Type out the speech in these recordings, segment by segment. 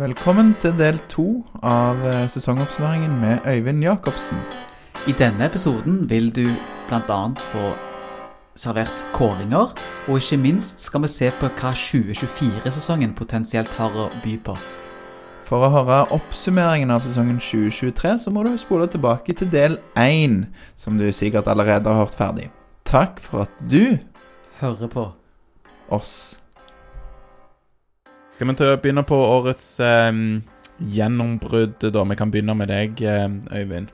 Velkommen til del to av eh, sesongoppsummeringen med Øyvind Jacobsen. I denne episoden vil du bl.a. få servert kåringer, og ikke minst skal vi se på hva 2024-sesongen potensielt har å by på. For å høre oppsummeringen av sesongen 2023, så må du spole tilbake til del én, som du sikkert allerede har hørt ferdig. Takk for at du Hører på. oss. Skal vi å begynne på årets eh, gjennombrudd, da? Vi kan begynne med deg, eh, Øyvind.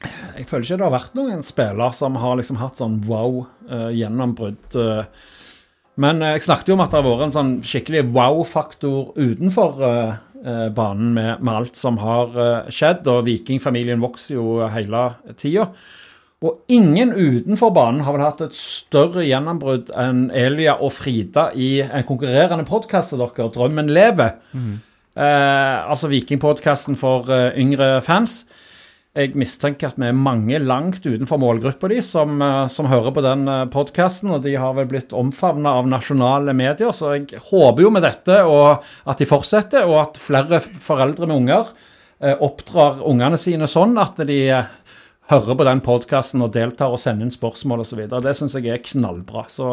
Jeg føler ikke det har vært noen spiller som har liksom hatt sånn wow-gjennombrudd. men eh, jeg snakket jo om at det har vært en sånn skikkelig wow-faktor utenfor eh, eh, banen med, med alt som har eh, skjedd, og vikingfamilien vokser jo hele tida. Og ingen utenfor banen har vel hatt et større gjennombrudd enn Elia og Frida i en konkurrerende podkast til dere, 'Drømmen lever'. Eh, altså Vikingpodkasten for eh, yngre fans. Jeg mistenker at vi er mange langt utenfor målgruppa de som, eh, som hører på den podkasten, og de har vel blitt omfavna av nasjonale medier, så jeg håper jo med dette at de fortsetter, og at flere foreldre med unger eh, oppdrar ungene sine sånn at de eh, hører på den podkasten og deltar og sender inn spørsmål osv. Det syns jeg er knallbra. Så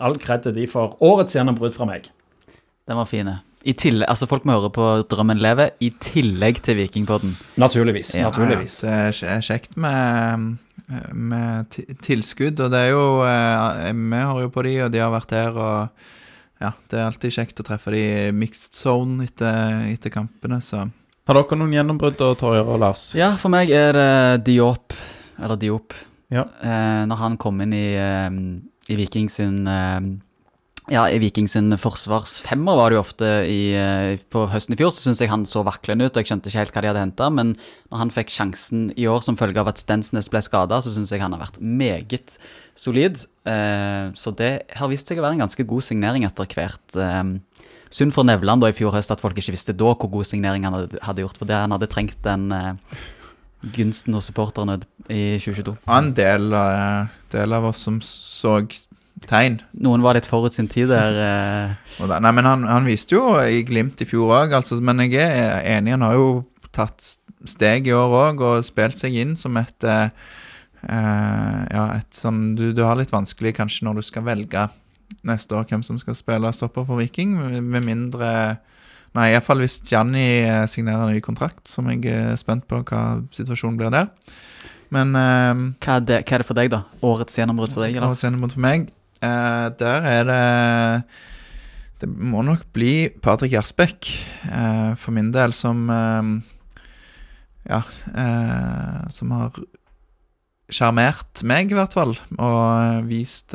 all kred til de for årets gjennombrudd fra meg. Den var fin. Altså Folk må høre på Drømmen leve i tillegg til Vikingpodden. Naturligvis. Ja, naturligvis. Ja, det er kjekt med, med tilskudd, og det er jo eh, Vi har jo på de, og de har vært her, og ja, det er alltid kjekt å treffe de i mixed zone etter, etter kampene, så Har dere noen gjennombrudd, da, Torjer og Lars? Ja, for meg er det Diop, eller Diop. Ja. Eh, når han kom inn i, eh, i Viking sin eh, ja, i Viking sin forsvarsfemmer var det jo ofte i, eh, på høsten i fjor, så syns jeg han så vaklende ut. og Jeg skjønte ikke helt hva de hadde henta, men når han fikk sjansen i år som følge av at Stensnes ble skada, så syns jeg han har vært meget solid. Eh, så det har vist seg å være en ganske god signering etter hvert. Eh, synd for Nevland da i fjor høst at folk ikke visste da hvor god signering han hadde, hadde gjort, for det han hadde trengt den eh, gunsten hos supporterne i 2022. Og en del, av- del av oss som så tegn. Noen var litt forut sin tid der. Eh, da, nei, men han, han viste jo i glimt i fjor òg, altså, men jeg er enig, han har jo tatt steg i år òg og spilt seg inn som et eh, eh, Ja, et sånn du, du har litt vanskelig kanskje når du skal velge neste år hvem som skal spille stopper for Viking, med mindre Nei, iallfall hvis Gianni eh, signerer ny kontrakt, som jeg er spent på hva situasjonen blir der. Men eh, hva, er det, hva er det for deg, da? Årets gjennombrudd for deg? eller? Årets gjennombrudd for meg. Eh, der er det Det må nok bli Patrick Jasbekk, eh, for min del, som eh, Ja, eh, som har sjarmert meg, i hvert fall, og vist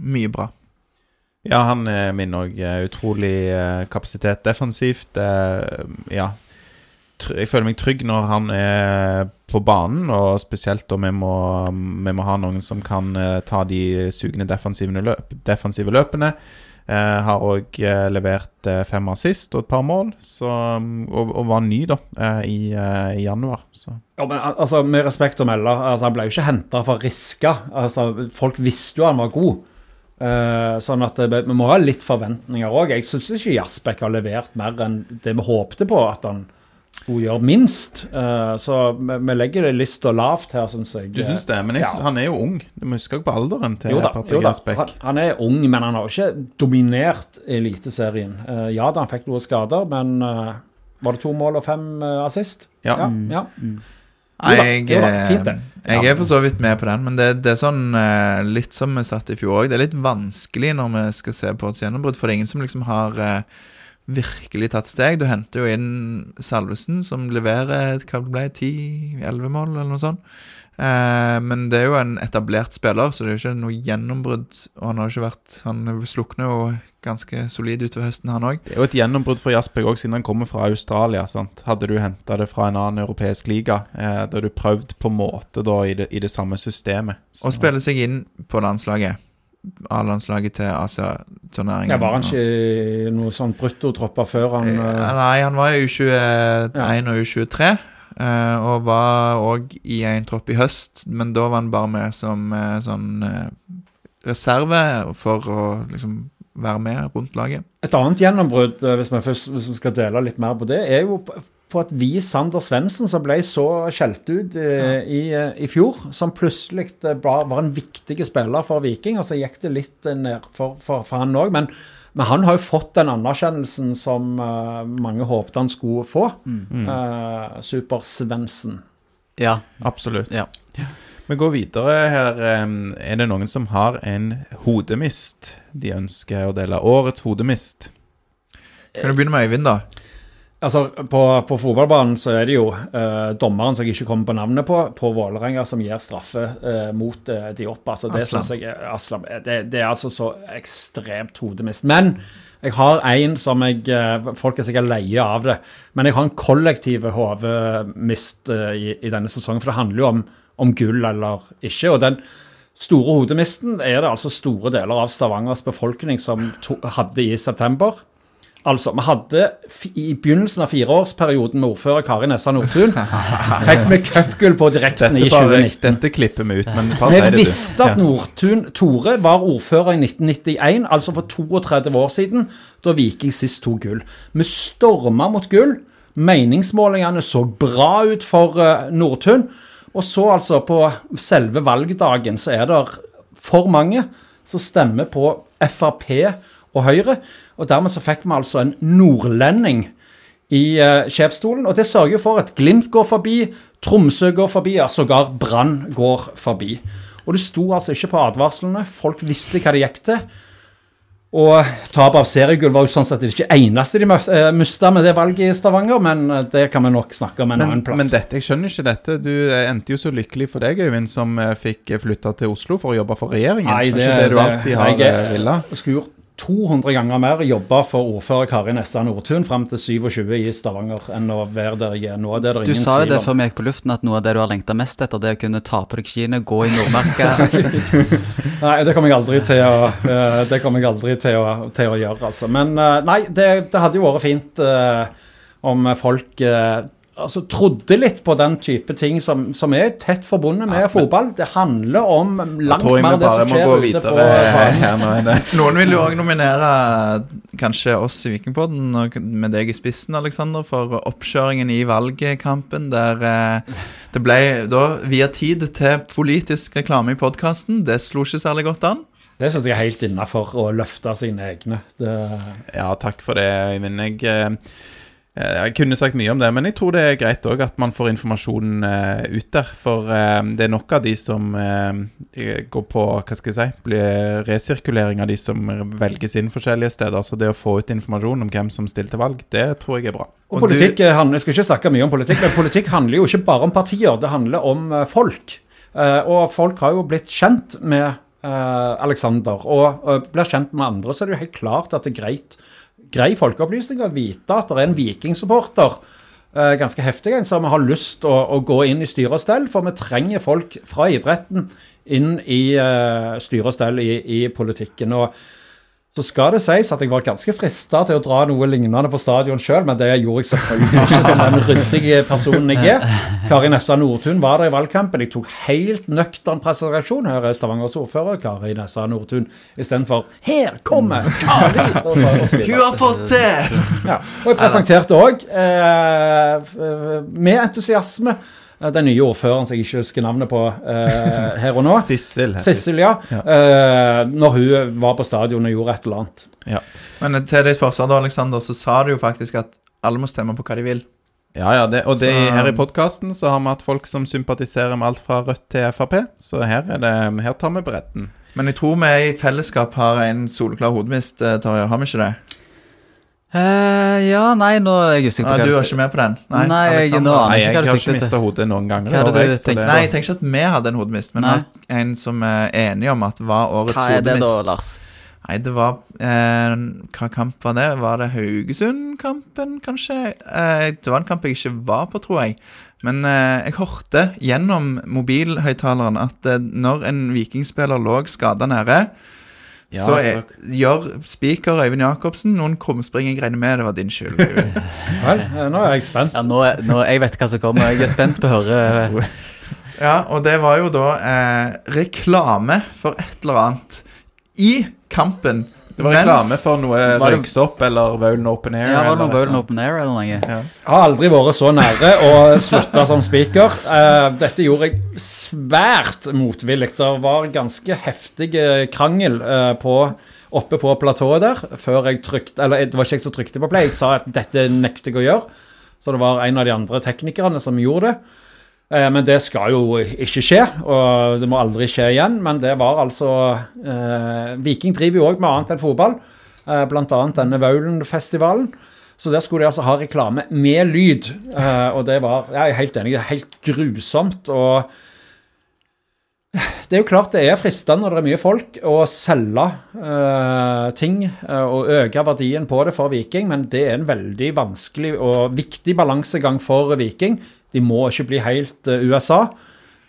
mye bra. Ja, han er min òg. Utrolig eh, kapasitet defensivt. eh, ja. Jeg føler meg trygg når han er på banen, og spesielt da vi må, vi må ha noen som kan eh, ta de sugende defensive, løp, defensive løpene. Eh, har òg levert fem assist og et par mål, så, og, og var ny da i, i januar. Så. Ja, men altså, Med respekt å melde, altså, han ble jo ikke henta for Riska. Altså, folk visste jo han var god. Eh, sånn at det, vi må ha litt forventninger òg. Jeg syns ikke Jasbekk har levert mer enn det vi håpte på at han skulle gjøre minst. Uh, så vi, vi legger det lista lavt her, syns jeg. Du syns det? Men jeg, Ja. han er jo ung. Du må huske på alderen til Jo da, Patrick. Jasbekk. Han, han er ung, men han har ikke dominert Eliteserien. Uh, ja da, han fikk noen skader, men var det to mål og fem assist? Ja. Ja, Mm. ja. Nei, jeg, jo da, eh, fint det. jeg er for så vidt med på den, men det, det er sånn eh, litt som vi satt i fjor òg. Det er litt vanskelig når vi skal se på et gjennombrudd, for det er ingen som liksom har eh, virkelig tatt steg. Du henter jo inn Salvesen, som leverer hva det ble, 10-11 mål, eller noe sånt. Eh, men det er jo en etablert spiller, så det er jo ikke noe gjennombrudd. Og han har jo ikke vært Han slukner jo ganske solid utover høsten, han òg. Det er jo et gjennombrudd for Jasper òg, siden han kommer fra Australia. sant? Hadde du henta det fra en annen europeisk liga, eh, da du prøvd på en måte da i det, i det samme systemet. Så- Og spiller seg inn på landslaget. A-landslaget til Asia-turneringen. Ja, var han ikke noe sånn bruttotropper før han Eh, eh, Nei, han var i U21 og U23. Eh, og var òg i en tropp i høst, men da var han bare med som eh, sånn eh, reserve for å liksom være med rundt laget. Et annet gjennombrudd, hvis vi først skal dele litt mer på det, er jo på- at vi, Sander Svendsen, som ble så skjelt ut ja. i, i fjor, som plutselig var, en viktig spiller for Viking, og så gikk det litt ned for, for, for han òg. Men, men han har jo fått den anerkjennelsen som uh, mange håpet han skulle få. Eh, Super-Svendsen. Ja. Absolutt. Ja. Vi går videre her. Er det noen som har en hodemist de ønsker å dele? Årets hodemist. Kan du begynne med Øyvind, da? Altså, på, på fotballbanen så er det jo eh, dommeren som jeg ikke kommer på navnet på, på Vålerenga, som gir straffe eh, mot eh, de opp. Altså, det Aslam. jeg Aslam, eh, det, det er altså så ekstremt hodemist. Men jeg har en som jeg eh, Folk er sikkert leie av det, men jeg har en kollektiv hodemist eh, i, i denne sesongen. For det handler jo om, om gull eller ikke. Og den store hodemisten er det altså store deler av Stavangers befolkning som to, hadde i september. Altså, vi hadde I begynnelsen av fireårsperioden med ordfører Kari Nessa Nordtun fikk vi cupgull på direkten Dette, i bare, 2019. dette klipper vi ut, men bare si Vi det, du. visste at Nordtun Tore var ordfører i 1991, altså for 32 år siden, da Viking sist tok gull. Vi storma mot gull. Meningsmålingene så bra ut for eh, Nordtun. Og så, altså, på selve valgdagen, så er det for mange som stemmer på Frp og Høyre. Og dermed så fikk vi altså en nordlending i uh, sjefsstolen. Og det sørger for at Glimt går forbi, Tromsø går forbi, ja, sågar Brann går forbi. Og det sto altså ikke på advarslene. Folk visste hva det gikk til. Og tap av seriegull var jo sånn sett ikke eneste de eh, mista med det valget i Stavanger, men eh, det kan vi nok snakke om en Men, annen plass. men dette, jeg skjønner ikke dette. Du endte jo så lykkelig for deg, Øyvind, som fikk flytta til Oslo for å jobbe for regjeringen. Nei, det, det, det du alltid har villet? Jeg skulle gjort 200 ganger mer jobba for ordfører Kari Nessa Nordtun fram til 27 i Stavanger enn å være der jeg er nå. Det er det Du sa jo det om. før vi gikk på luften, at noe av det du har lengta mest etter, det er å kunne ta på deg skiene, gå i Nordmarka. Nei, det kommer jeg aldri til å, eh, det jeg aldri til å, til å gjøre, altså. Men eh, nei, det, det hadde jo vært fint eh, om folk eh, altså, trodde litt på den type ting som, som er tett forbundet med fotball. Det handler om langt mer det som skjer gå ute på banen. er det- Noen vil jo òg nominere kanskje oss i Vikingpodden, med deg i spissen, Alexander, for oppkjøringen i valgkampen, der eh, det ble da via tid til politisk reklame i podkasten. Det slo ikke særlig godt an. Det syns jeg er helt innafor å løfte sine egne. Det, Ja, takk for det, Øyvind. Jeg, eh, jeg kunne sagt mye om det, men jeg tror det er greit òg at man får informasjonen eh, ut der. For eh, det er nok av de som eh, går på hva skal jeg si, blir resirkulering av de som velges inn forskjellige steder. Så det å få ut informasjon om hvem som stiller til valg, det tror jeg er bra. Og, Og politikk du... handler, Jeg skal ikke snakke mye om politikk, men politikk handler jo ikke bare om partier. Det handler om eh, folk. Eh, og folk har jo blitt kjent med eh, Alexander, og eh, blir kjent med andre, så er det jo helt klart at det er greit, grei folkeopplysning å vite at det er en vikingsupporter, eh, ganske heftig en, som har lyst å, å gå inn i styre og stell, for vi trenger folk fra idretten inn i uh, styre og stell i, i politikken. og så skal det sies at jeg var ganske frista til å dra noe lignende på stadion sjøl, men det gjorde jeg selvfølgelig ikke som den ryddige personen jeg er. Kari Nessa Nordtun var der i valgkampen. Jeg tok helt nøktern presentasjon. Her er Stavangers ordfører, Kari Nessa Nordtun, istedenfor 'Her kommer Kari!' Og så, og så. Hun har fått det! Ja, og jeg presenterte òg, eh, med entusiasme, den nye ordføreren som jeg ikke husker navnet på uh, her og nå. Sissel. Sissel, ja. Eh, når hun var på stadion og gjorde et eller annet. Ja. Men til ditt forsvar, da, Alexander, så sa du jo faktisk at alle må stemme på hva de vil. Ja, ja, det, og det, Så- her i podkasten så har vi hatt folk som sympatiserer med alt fra Rødt til Frp, så her, er det, her tar vi bredden. Men jeg tror vi i fellesskap har en soleklar hodemist, eh, Tarjei. Har vi ikke det? Eh, ja, nei, nå er jeg usikker Nei, du var ikke med på den? Nei, jeg- nå Nei, jeg, jeg har ikke mista hodet noen ganger. Hva er det år, du jeg, så tenker? Nei, jeg tenker ikke at vi hadde en hodemist, men Nei. en som er enig om at var årets Hva er det da. Lars? Nei, det var eh, Hva kamp var det? Var det Haugesund-kampen, kanskje? Eh, det var en kamp jeg ikke var på, tror jeg. Men eh, jeg hørte gjennom mobilhøyttaleren at eh, når en vikingspiller lå skada nede, Ja, så er, gjør spiker Øyvind Jacobsen noen krumspring. Jeg regner med det var din skyld. Vel, eh, nå er jeg spent. Ja, nå, er- nå, jeg vet hva som kommer. Jeg er spent på å høre ja, og det var jo da eh, reklame for et eller annet i kampen. Det var mens- reklame for noe røyksopp eller Vaulen Open Air. Ja, Var det noe eller. Open Air eller noe? Jeg har aldri vært så nære å slutte som speaker. Eh, dette gjorde jeg svært motvillig. Det var ganske heftig krangel eh, på, oppe på platået der før jeg trykte Eller det var ikke jeg som trykte på play, jeg sa at dette nekter jeg å gjøre. Så det var en av de andre teknikerne som gjorde det. Eh, Men det skal jo ikke skje, og det må aldri skje igjen. Men det var altså eh, Viking driver jo òg med annet enn fotball, eh, annet denne Vaulen-festivalen. Så der skulle de altså ha reklame med lyd, eh, og det var Jeg er helt enig, det er helt grusomt. og det er jo klart det er fristende når det er mye folk å selge eh, ting eh, og øke verdien på det for Viking, men det er en veldig vanskelig og viktig balansegang for Viking. De må ikke bli helt eh, USA.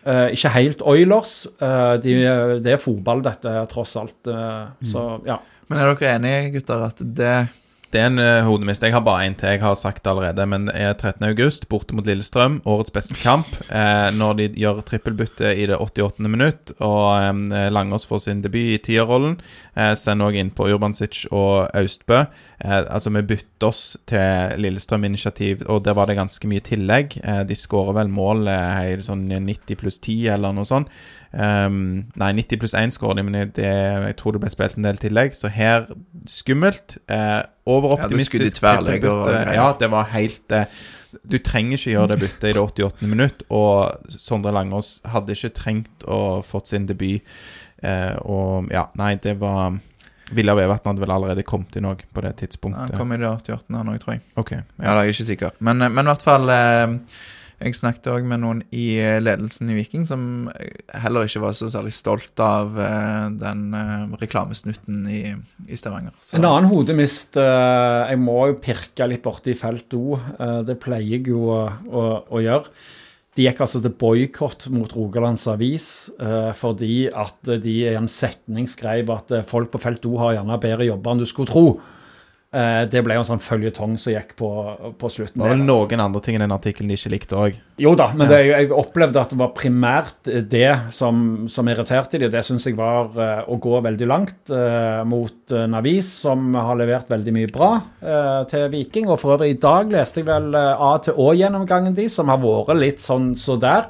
eh, ikke helt Oilers. eh, de, det er fotball, dette, tross alt. eh, Så ja. Men er dere enige, gutter, at det Det er en uh, hodemist. Jeg har bare én til. Jeg har sagt det allerede. Men er 13. august, borte mot Lillestrøm. Årets beste kamp. Eh, når de gjør trippelbytte i det 88. minutt, og um, Langås får sin debut i tierrollen. Eh, Send òg inn på Urbansic og Austbø. Eh, altså, vi bytter oss til Lillestrøm-initiativ, og der var det ganske mye tillegg. Eh, de skårer vel mål eh, sånn 90 pluss 10, eller noe sånt. Um, nei, 90 pluss 1 skårer de, men det, jeg tror det ble spilt en del tillegg. Så her skummelt. Eh, overoptimistisk. Ja, tverrlegger og Ja, det var helt eh, Du trenger ikke gjøre det byttet i det 88. minutt, og Sondre Langås hadde ikke trengt å fått sin debut. Eh, og ja, nei, det var Villa Vevatn hadde vel allerede kommet inn òg på det tidspunktet? Han kom i det 88. han òg, tror jeg. Okay, Ja, ja. jeg er ikke sikker. Men, eh, men i hvert fall eh, Jeg snakket òg med noen i eh, ledelsen i Viking som heller ikke var så særlig stolt av eh, den eh, reklamesnutten i, i Stavanger. Så, En annen hodemist Jeg må jo pirke litt borti felt O. det pleier jeg jo å, å, å gjøre. De gikk altså til boikott mot Rogalands Avis fordi at de i en setning skrev at folk på felt O har gjerne bedre jobber enn du skulle tro. Eh, det ble jo en sånn føljetong som gikk på, på slutten. Det var vel noen andre ting i den artikkelen de ikke likte òg. Jo da, men det, jeg opplevde at det var primært det som, som irriterte de. Det syns jeg var eh, å gå veldig langt eh, mot en avis som har levert veldig mye bra eh, til Viking. Og for øvrig, i dag leste jeg vel A til Å-gjennomgangen de, som har vært litt sånn så der.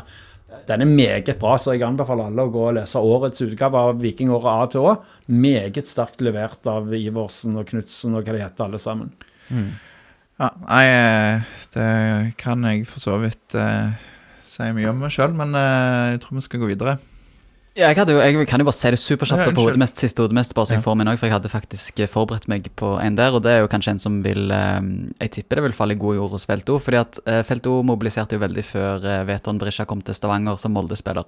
Den er meget bra, så jeg anbefaler alle å gå og lese årets utgave av Vikingåret A til Å. Meget sterkt levert av Iversen og Knutsen og hva de heter, alle sammen. ja, nei, eh, det kan jeg for så vidt eh, si mye om meg sjøl, men eh, jeg tror vi skal gå videre. Ja, jeg, jo, jeg kan jo bare si det superkjapt Ja, på hodemest, siste hodemest, bare så jeg Ja. får min òg, for jeg hadde faktisk eh, forberedt meg på en der, og det er jo kanskje en som vil eh, Jeg tipper det vil falle i god jord hos Felto, fordi at eh, Felto mobiliserte jo veldig før Veton Berisha kom til Stavanger som Molde-spiller.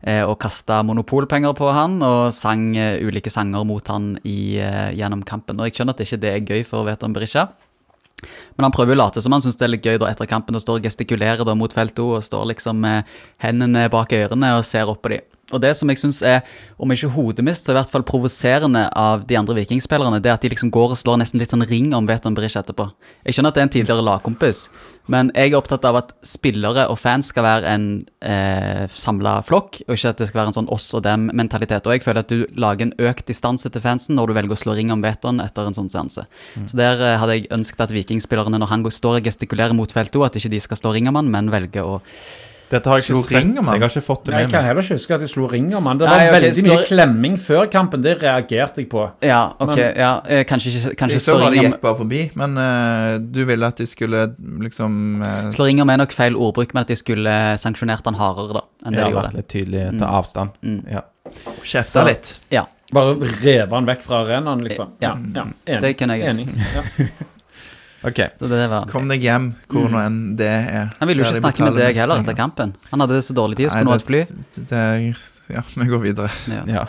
Og kasta monopolpenger på han og sang ulike sanger mot han i, gjennom kampen. Og jeg skjønner at det ikke det er gøy for Veton Berisha. Men han prøver jo å late som han syns det er litt gøy da etter kampen og står og gestikulerer da mot Felto og står liksom med hendene bak ørene og ser opp på dem. Og det som jeg syns er, om ikke hodemist, så i hvert fall provoserende av de andre vikingspillerne, det er at de liksom går og slår nesten litt sånn ring om Veton Brich etterpå. Jeg skjønner at det er en tidligere lagkompis, men jeg er opptatt av at spillere og fans skal være en eh, samla flokk, og ikke at det skal være en sånn oss og dem-mentalitet. Og jeg føler at du lager en økt distanse til fansen når du velger å slå ring om Veton etter en sånn seanse. Så der eh, hadde jeg ønsket at vikingspillerne, når han går- står og gestikulerer mot felto, at ikke de skal slå ring om han, men velge å Dette har jeg Slo ikke sett. Jeg har ikke fått det Jeg kan heller ikke huske at de slo ring om han. Det Nei, var veldig slår- mye klemming før kampen. Det reagerte jeg på. Ja, ok. Men- ja, eh, kanskje ikke kanskje Jeg så bare det gikk bare forbi, men uh, du ville at de skulle liksom uh, Slå ring om er nok feil ordbruk, men at de skulle sanksjonert han hardere, da, enn det ja, de har vært litt tydelig til avstand. Mm. Ja. Kjefta litt. Ja, Bare reve han vekk fra arenaen, liksom. Ja. ja enig. det kan jeg enig. Ok. Så det var Kom deg hjem, hvor nå enn det er. Han ville jo ikke snakke med deg heller etter kampen. Han hadde så dårlig tid, skulle nå et fly. det- Ja, vi går videre. Ja. Ja.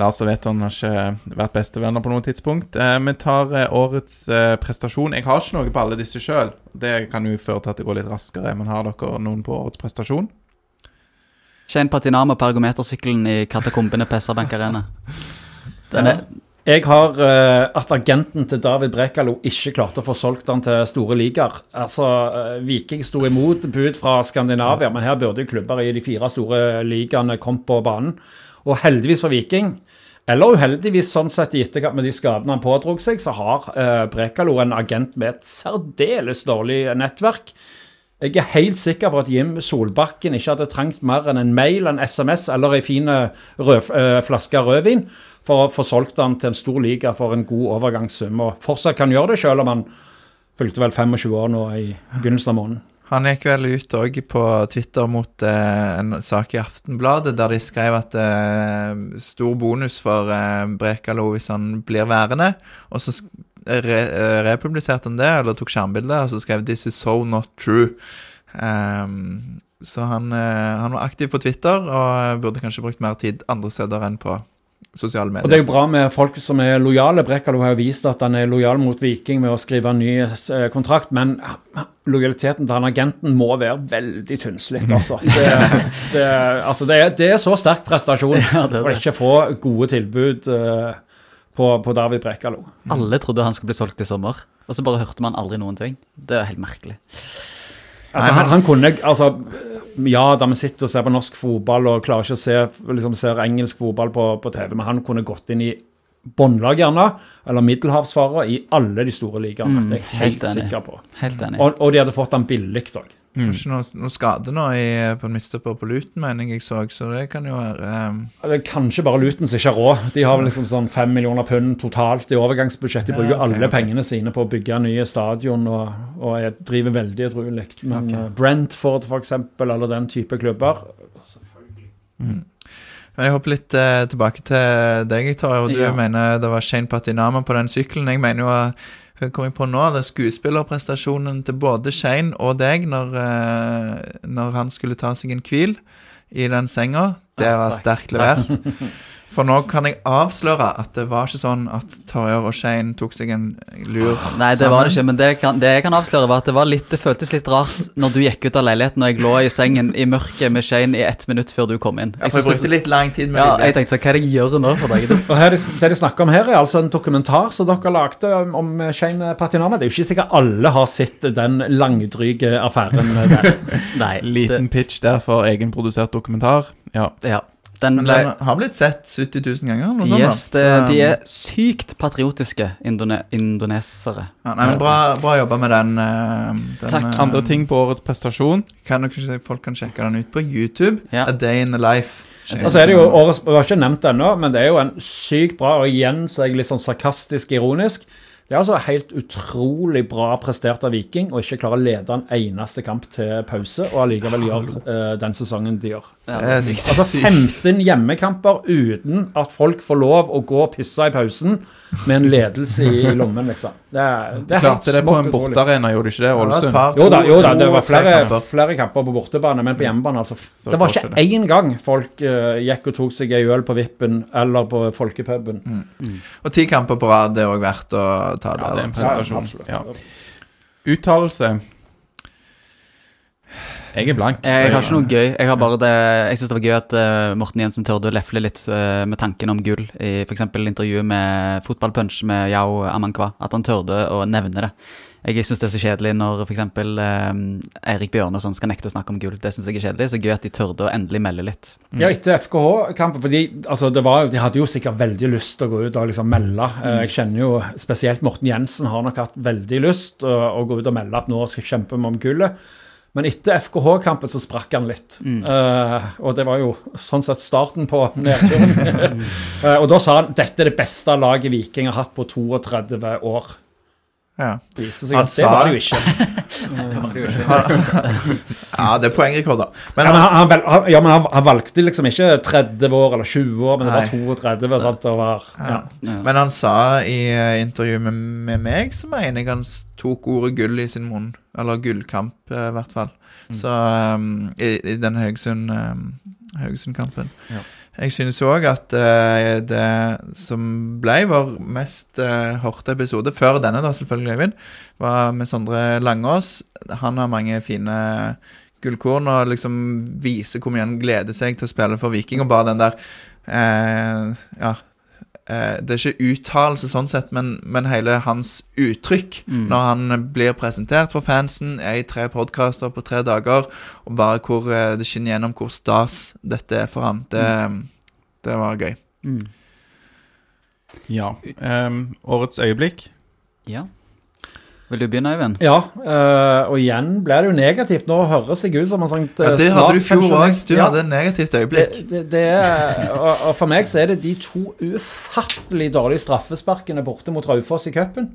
Lars og Veton har ikke vært bestevenner på noe tidspunkt. Eh, vi tar eh, årets eh, prestasjon. Jeg har ikke noe på alle disse sjøl. Det kan jo føre til at det går litt raskere. Men har dere noen på årets prestasjon? Shane Patinama på ergometersykkelen i katakombene på SR-Bank Arena. Den er, Jeg har uh, at agenten til David Brekalo ikke klarte å få solgt han til store ligaer. Altså, uh, Viking sto imot bud fra Skandinavia, men her burde jo klubber i de fire store ligaene kommet på banen. Og heldigvis for Viking, eller uheldigvis sånn sett i etterkant med de skadene han pådrog seg, så har uh, Brekalo en agent med et særdeles dårlig nettverk. Jeg er helt sikker på at Jim Solbakken ikke hadde trengt mer enn en mail, en SMS eller ei fin eh, rød, flaske rødvin for å få solgt han til en stor liga for en god overgangssum. Og fortsatt kan gjøre det, selv om han fylte vel 25 år nå i begynnelsen av måneden. Han gikk vel ut òg på Twitter mot eh, en sak i Aftenbladet der de skrev at eh, stor bonus for eh, Brekalo hvis han blir værende. Og så re eh, republiserte han det, eller tok skjermbilde, og så skrev 'This is so not true'. Um, så han, eh, han var aktiv på Twitter, og burde kanskje brukt mer tid andre steder enn på sosiale medier. Og det er jo bra med folk som er lojale. Brekalo har jo vist at han er lojal mot Viking med å skrive en ny eh, kontrakt, men lojaliteten til han agenten må være veldig tynnslitt, altså. Det, det, altså det, er, det er så sterk prestasjon Ja, det å ikke få gode tilbud eh, på, på David Brekalo. alle trodde han skulle bli solgt i sommer, og så bare hørte man aldri noen ting. Det er helt merkelig. Altså, han, han kunne altså, Ja, da vi sitter og ser på norsk fotball og klarer ikke å se liksom, ser engelsk fotball på, på TV, men han kunne gått inn i båndlag, gjerne, eller middelhavsfarer, i alle de store ligaene. Mm, det er jeg helt helt sikker på. Helt enig. Og, og de hadde fått han billig òg. Kanskje noe, noe skade nå i, på en midtstopper på Luton, mener jeg jeg så, så det kan jo være um... Det er kanskje bare Luton som ikke har råd. De har vel liksom sånn fem millioner pund totalt i overgangsbudsjett. De bruker Ja, okay, alle okay. pengene sine på å bygge nye stadion og, og jeg driver veldig edruelig. Men okay. Brentford, for eksempel, eller den type klubber Men jeg hopper litt eh, tilbake til deg, Torje. Og du Ja. mener det var Shane Patinama på den sykkelen. Jeg mener jo eh, kom jeg på nå? Det er skuespillerprestasjonen til både Shane og deg når, eh, når han skulle ta seg en hvil i den senga. Det var sterkt levert. For nå kan jeg avsløre at det var ikke sånn at Torjer og Shane tok seg en lur Nei, det var det ikke, men det, kan, det jeg kan avsløre, var at det, var litt, det føltes litt rart når du gikk ut av leiligheten og jeg lå i sengen i mørket med Shane i ett minutt før du kom inn. Ja, for jeg brukte litt lang tid med ja, jeg tenkte så, hva er det jeg gjør nå for deg? Og her, Det de snakker om her, er altså en dokumentar som dere lagde om- Shane Patinama. Det er jo ikke sikkert alle har sett den langdryge affæren der. Nei, Liten pitch der for egenprodusert dokumentar. Ja. ja. Den Men ble den har blitt sett 70 000 ganger. eller Noe sånt, Yes, det. Så- de er sykt patriotiske indone, indonesere. ja, nei, men bra, bra jobba med den. eh, den Takk. Uh, Andre ting på årets prestasjon. Kan dere, folk kan sjekke den ut på YouTube. Ja. A Day in the Life. Og så er det jo årets, Vi har ikke nevnt det ennå, men det er jo en sykt bra, og igjen så er jeg litt sånn sarkastisk ironisk. Det er altså helt utrolig bra prestert av Viking å ikke klare å lede en eneste kamp til pause, og allikevel gjøre uh, den sesongen de gjør. Ja, Altså 15 hjemmekamper uten at folk får lov å gå og pisse i pausen med en ledelse i, lommen, liksom. Det er, det er helt Klarte det på en bortearena, gjorde de ikke det? Ålesund? Ja, Jo da, jo da, det var flere, flere kamper på bortebane, men på hjemmebane altså, Det var ikke én gang folk uh, gikk og tok seg ei øl på Vippen eller på folkepuben. Og ti kamper på rad det er òg verdt å ta Ja, det er en prestasjon. Ja. Uttalelse. Jeg er blank. Jeg, Jeg har ikke noe gøy. Jeg har det Jeg syns det var gøy at uh, Morten Jensen tørde å lefle litt uh, med tanken om gull i f.eks. intervjuet med Fotballpunch med Yao Amankwa. At han tørde å nevne det. Jeg syns det er så kjedelig når f.eks. Uh, Eirik Bjørne og sånn skal nekte å snakke om gull. Det syns jeg er kjedelig. Så gøy at de tørde å endelig melde litt. Ja, etter FKH-kampen, fordi altså, var, de hadde jo sikkert veldig lyst til å gå ut og liksom melde. Mm. Jeg kjenner jo spesielt Morten Jensen har nok hatt veldig lyst å, å gå ut og melde at nå skal vi kjempe om gullet. Men etter FKH-kampen så sprakk han litt. Eh, og det var jo sånn sett starten på nedturen. uh, og da sa han dette er det beste laget Viking har hatt på 32 år. Ja. Det viste seg at det var det jo ikke. Det var det jo ikke. Ja, det er poengrekord, da. Men Ja, men, han, han, vel- han, ja, men han, han valgte liksom ikke 30 år eller 20 år, men det var Nei. 32. og sånt, og var, ja. Ja. men han sa i intervjuet intervju med, med meg, så mener jeg han tok ordet gull i sin munn. Eller gullkamp, eh, i hvert fall. Så um, i, i den Haugesund um, Haugesund-kampen. Jeg synes òg at uh, det som ble vår mest uh, hørte episode, før denne, da, selvfølgelig, Øyvind, var med Sondre Langås. Han har mange fine gullkorn og liksom viser hvor mye han gleder seg til å spille for Viking. Og bare den der uh, Ja. Eh, det er ikke uttalelse sånn sett, men, men hele hans uttrykk Mm. når han blir presentert for fansen, er i tre podkaster på tre dager, og bare hvor eh, det skinner gjennom hvor stas dette er for han. Det, det var gøy. Mm. Ja. Um, årets øyeblikk. Ja. Vil du begynne, Eivind? Ja, eh, og igjen ble det jo negativt. Nå høres jeg ut som en sånn Ja, eh, det hadde du i fjor òg. Du ja, hadde et negativt øyeblikk. det, det er, og, og for meg så er det de to ufattelig dårlige straffesparkene borte mot Raufoss i cupen.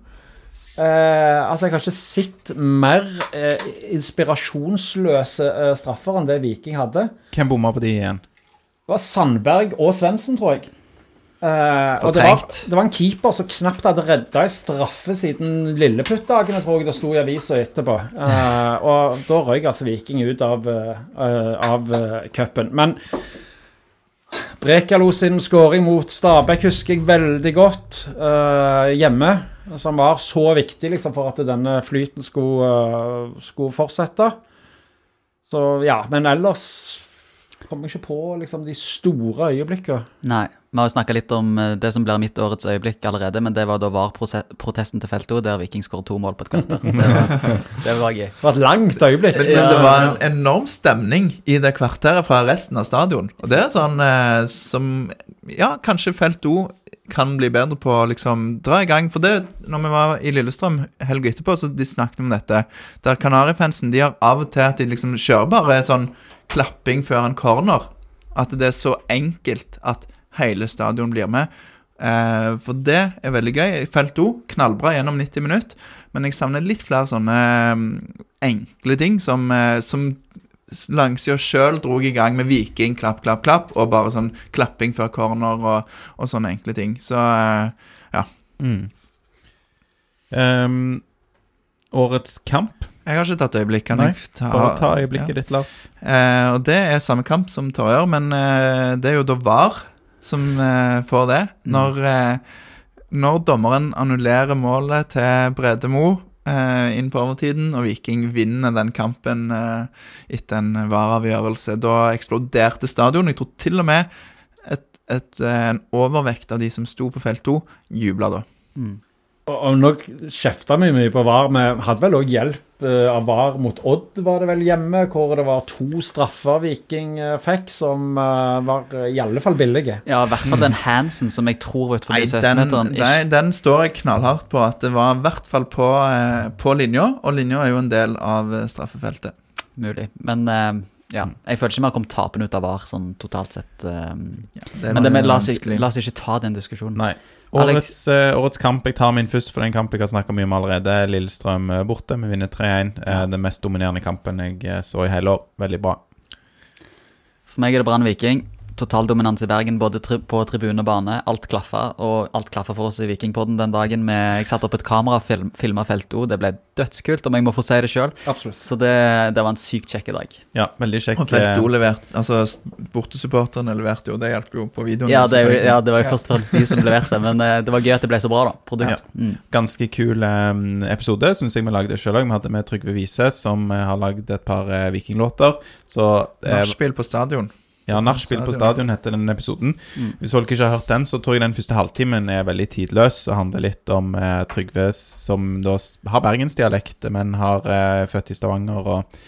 Eh, altså, jeg har ikke sett mer eh, inspirasjonsløse eh, straffer enn det Viking hadde. Hvem bomma på de igjen? Det var Sandberg og Svendsen, tror jeg. Eh, og det var, det var en keeper som knapt hadde redda ei straffe siden Lilleputt-dagene, tror jeg det sto i avisa etterpå. Uh, og da røyk altså Viking ut av, uh, av cupen. Men Brekalo sin skåring mot Stabæk husker jeg veldig godt uh, hjemme. Som var så viktig liksom, for at denne flyten skulle, skulle fortsette. Så ja, men ellers kommer ikke på liksom, de store øyeblikkene. Nei. Vi har jo snakka litt om eh, det som blir mitt årets øyeblikk allerede, men det var da VAR-protesten til Felto, der Viking skåret to mål på et kvarter. Det var, det var gøy. Det var et langt øyeblikk. Men, men det var en enorm stemning i det kvarteret fra resten av stadion. Og det er sånn eh, som Ja, kanskje Felt O kan bli bedre på å liksom dra i gang. For det, når vi var i Lillestrøm helga etterpå, så de snakket om dette. Der Kanarifansen de har av og til at de liksom kjører bare sånn klapping før en corner. At det er så enkelt at hele stadion blir med. Eh, for det er veldig gøy. Felt O, knallbra gjennom 90 minutter. Men jeg savner litt flere sånne eh, enkle ting som, eh, som langsida sjøl dro i gang med Viking, klapp, klapp, klapp, og bare sånn klapping før corner og, og sånne enkle ting. Så eh, Mm. Um, årets kamp. Jeg har ikke tatt øyeblikk. Kan Nei, jeg ta, Bare ta øyeblikket ditt, Lars. Eh, og det er samme kamp som Torjer, men eh, det er jo da VAR som eh, får det. Når, eh, når dommeren annullerer målet til Brede Mo eh, inn på overtiden, og Viking vinner den kampen eh, etter en VAR-avgjørelse, da eksploderte stadion. Jeg tror til og med et, et, en overvekt av de som sto på felt 2, jubla da. Mm. Og, nå kjefta vi mye på VAR. Vi hadde vel òg hjelp eh, av VAR mot Odd, var det vel hjemme, hvor det var to straffer Viking eh, fikk, som eh, var i alle fall billige. Ja, i hvert fall den Hansen som jeg tror var utenfor den, 16-meteren. nei, den står jeg knallhardt på at det var i hvert fall på, på linja, og linja er jo en del av straffefeltet. Mulig. Men ja, jeg føler ikke vi har kommet tapende ut av VAR sånn totalt sett. Ja, Det men det, la, oss, la oss ikke ta den diskusjonen. Nei. Årets, uh, årets kamp. Jeg tar min først, for den er kamp jeg har snakka mye om allerede. Lillestrøm eh, borte. Vi vinner 3-1. Uh, den mest dominerende kampen jeg eh, så i hele år. Veldig bra. For meg er det Brann Viking. Total dominans i Bergen, både tri på tribune og bane. Alt klaffa, og alt klaffa for oss i Vikingpodden den dagen. Med, jeg satte opp et kamera og film, filma felt O. Det ble dødskult, om jeg må få si det sjøl. Så det, det var en sykt kjekk dag. Ja, veldig kjekk. Og Felt eh, O leverte Altså, bortesupporterne leverte jo, det hjalp jo på videoen. Ja, det, er ja, det var jo først og fremst de som leverte, men eh, det var gøy at det ble så bra, da. Produkt. Mm. Ganske kul eh, episode, syns jeg vi lagde sjøl òg. Vi hadde med Trygve Vise, som eh, har lagd et par eh, vikinglåter. Så eh, Nachspiel på stadion. Ja, Nachspiel på stadion heter den episoden. Hvis folk ikke har hørt den, så tror jeg den første halvtimen er veldig tidløs og handler litt om eh, Trygve som da har bergensdialekt, men har eh, født i Stavanger og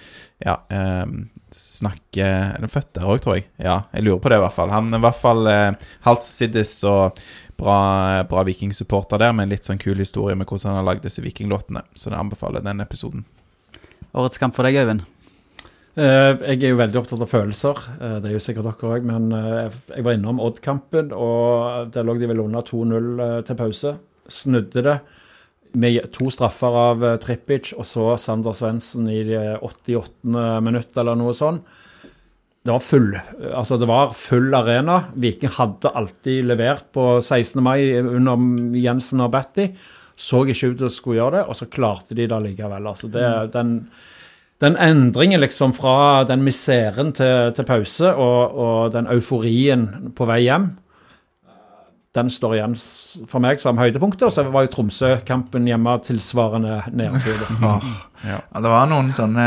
ja, eh, snakker Er han født der òg, tror jeg? Ja, jeg lurer på det i hvert fall. Han er i hvert fall eh, halvt siddis og bra, bra vikingsupporter der, med en litt sånn kul historie med hvordan han har lagd disse vikinglåtene. Så jeg anbefaler den episoden. Årets kamp for deg, Øyvind? Eh, jeg er jo veldig opptatt av følelser. Eh, det er jo sikkert dere òg. Men eh, jeg var innom Odd-kampen, og der lå de vel under 2-0 eh, til pause. Snudde det med to straffer av Trippic, og så Sander Svendsen i det 88. minutt, eller noe sånt. Det var full altså det var full arena. Viking hadde alltid levert på 16. mai under Jensen og Batty. Så ikke ut til å skulle gjøre det, og så klarte de det likevel. Altså det, den, den endringen liksom fra den miseren til, til pause og, og den euforien på vei hjem den står igjen for meg som høydepunktet. Og så var jo Tromsø-kampen hjemme tilsvarende nedtur. oh, Ja. Ja, det var noen sånne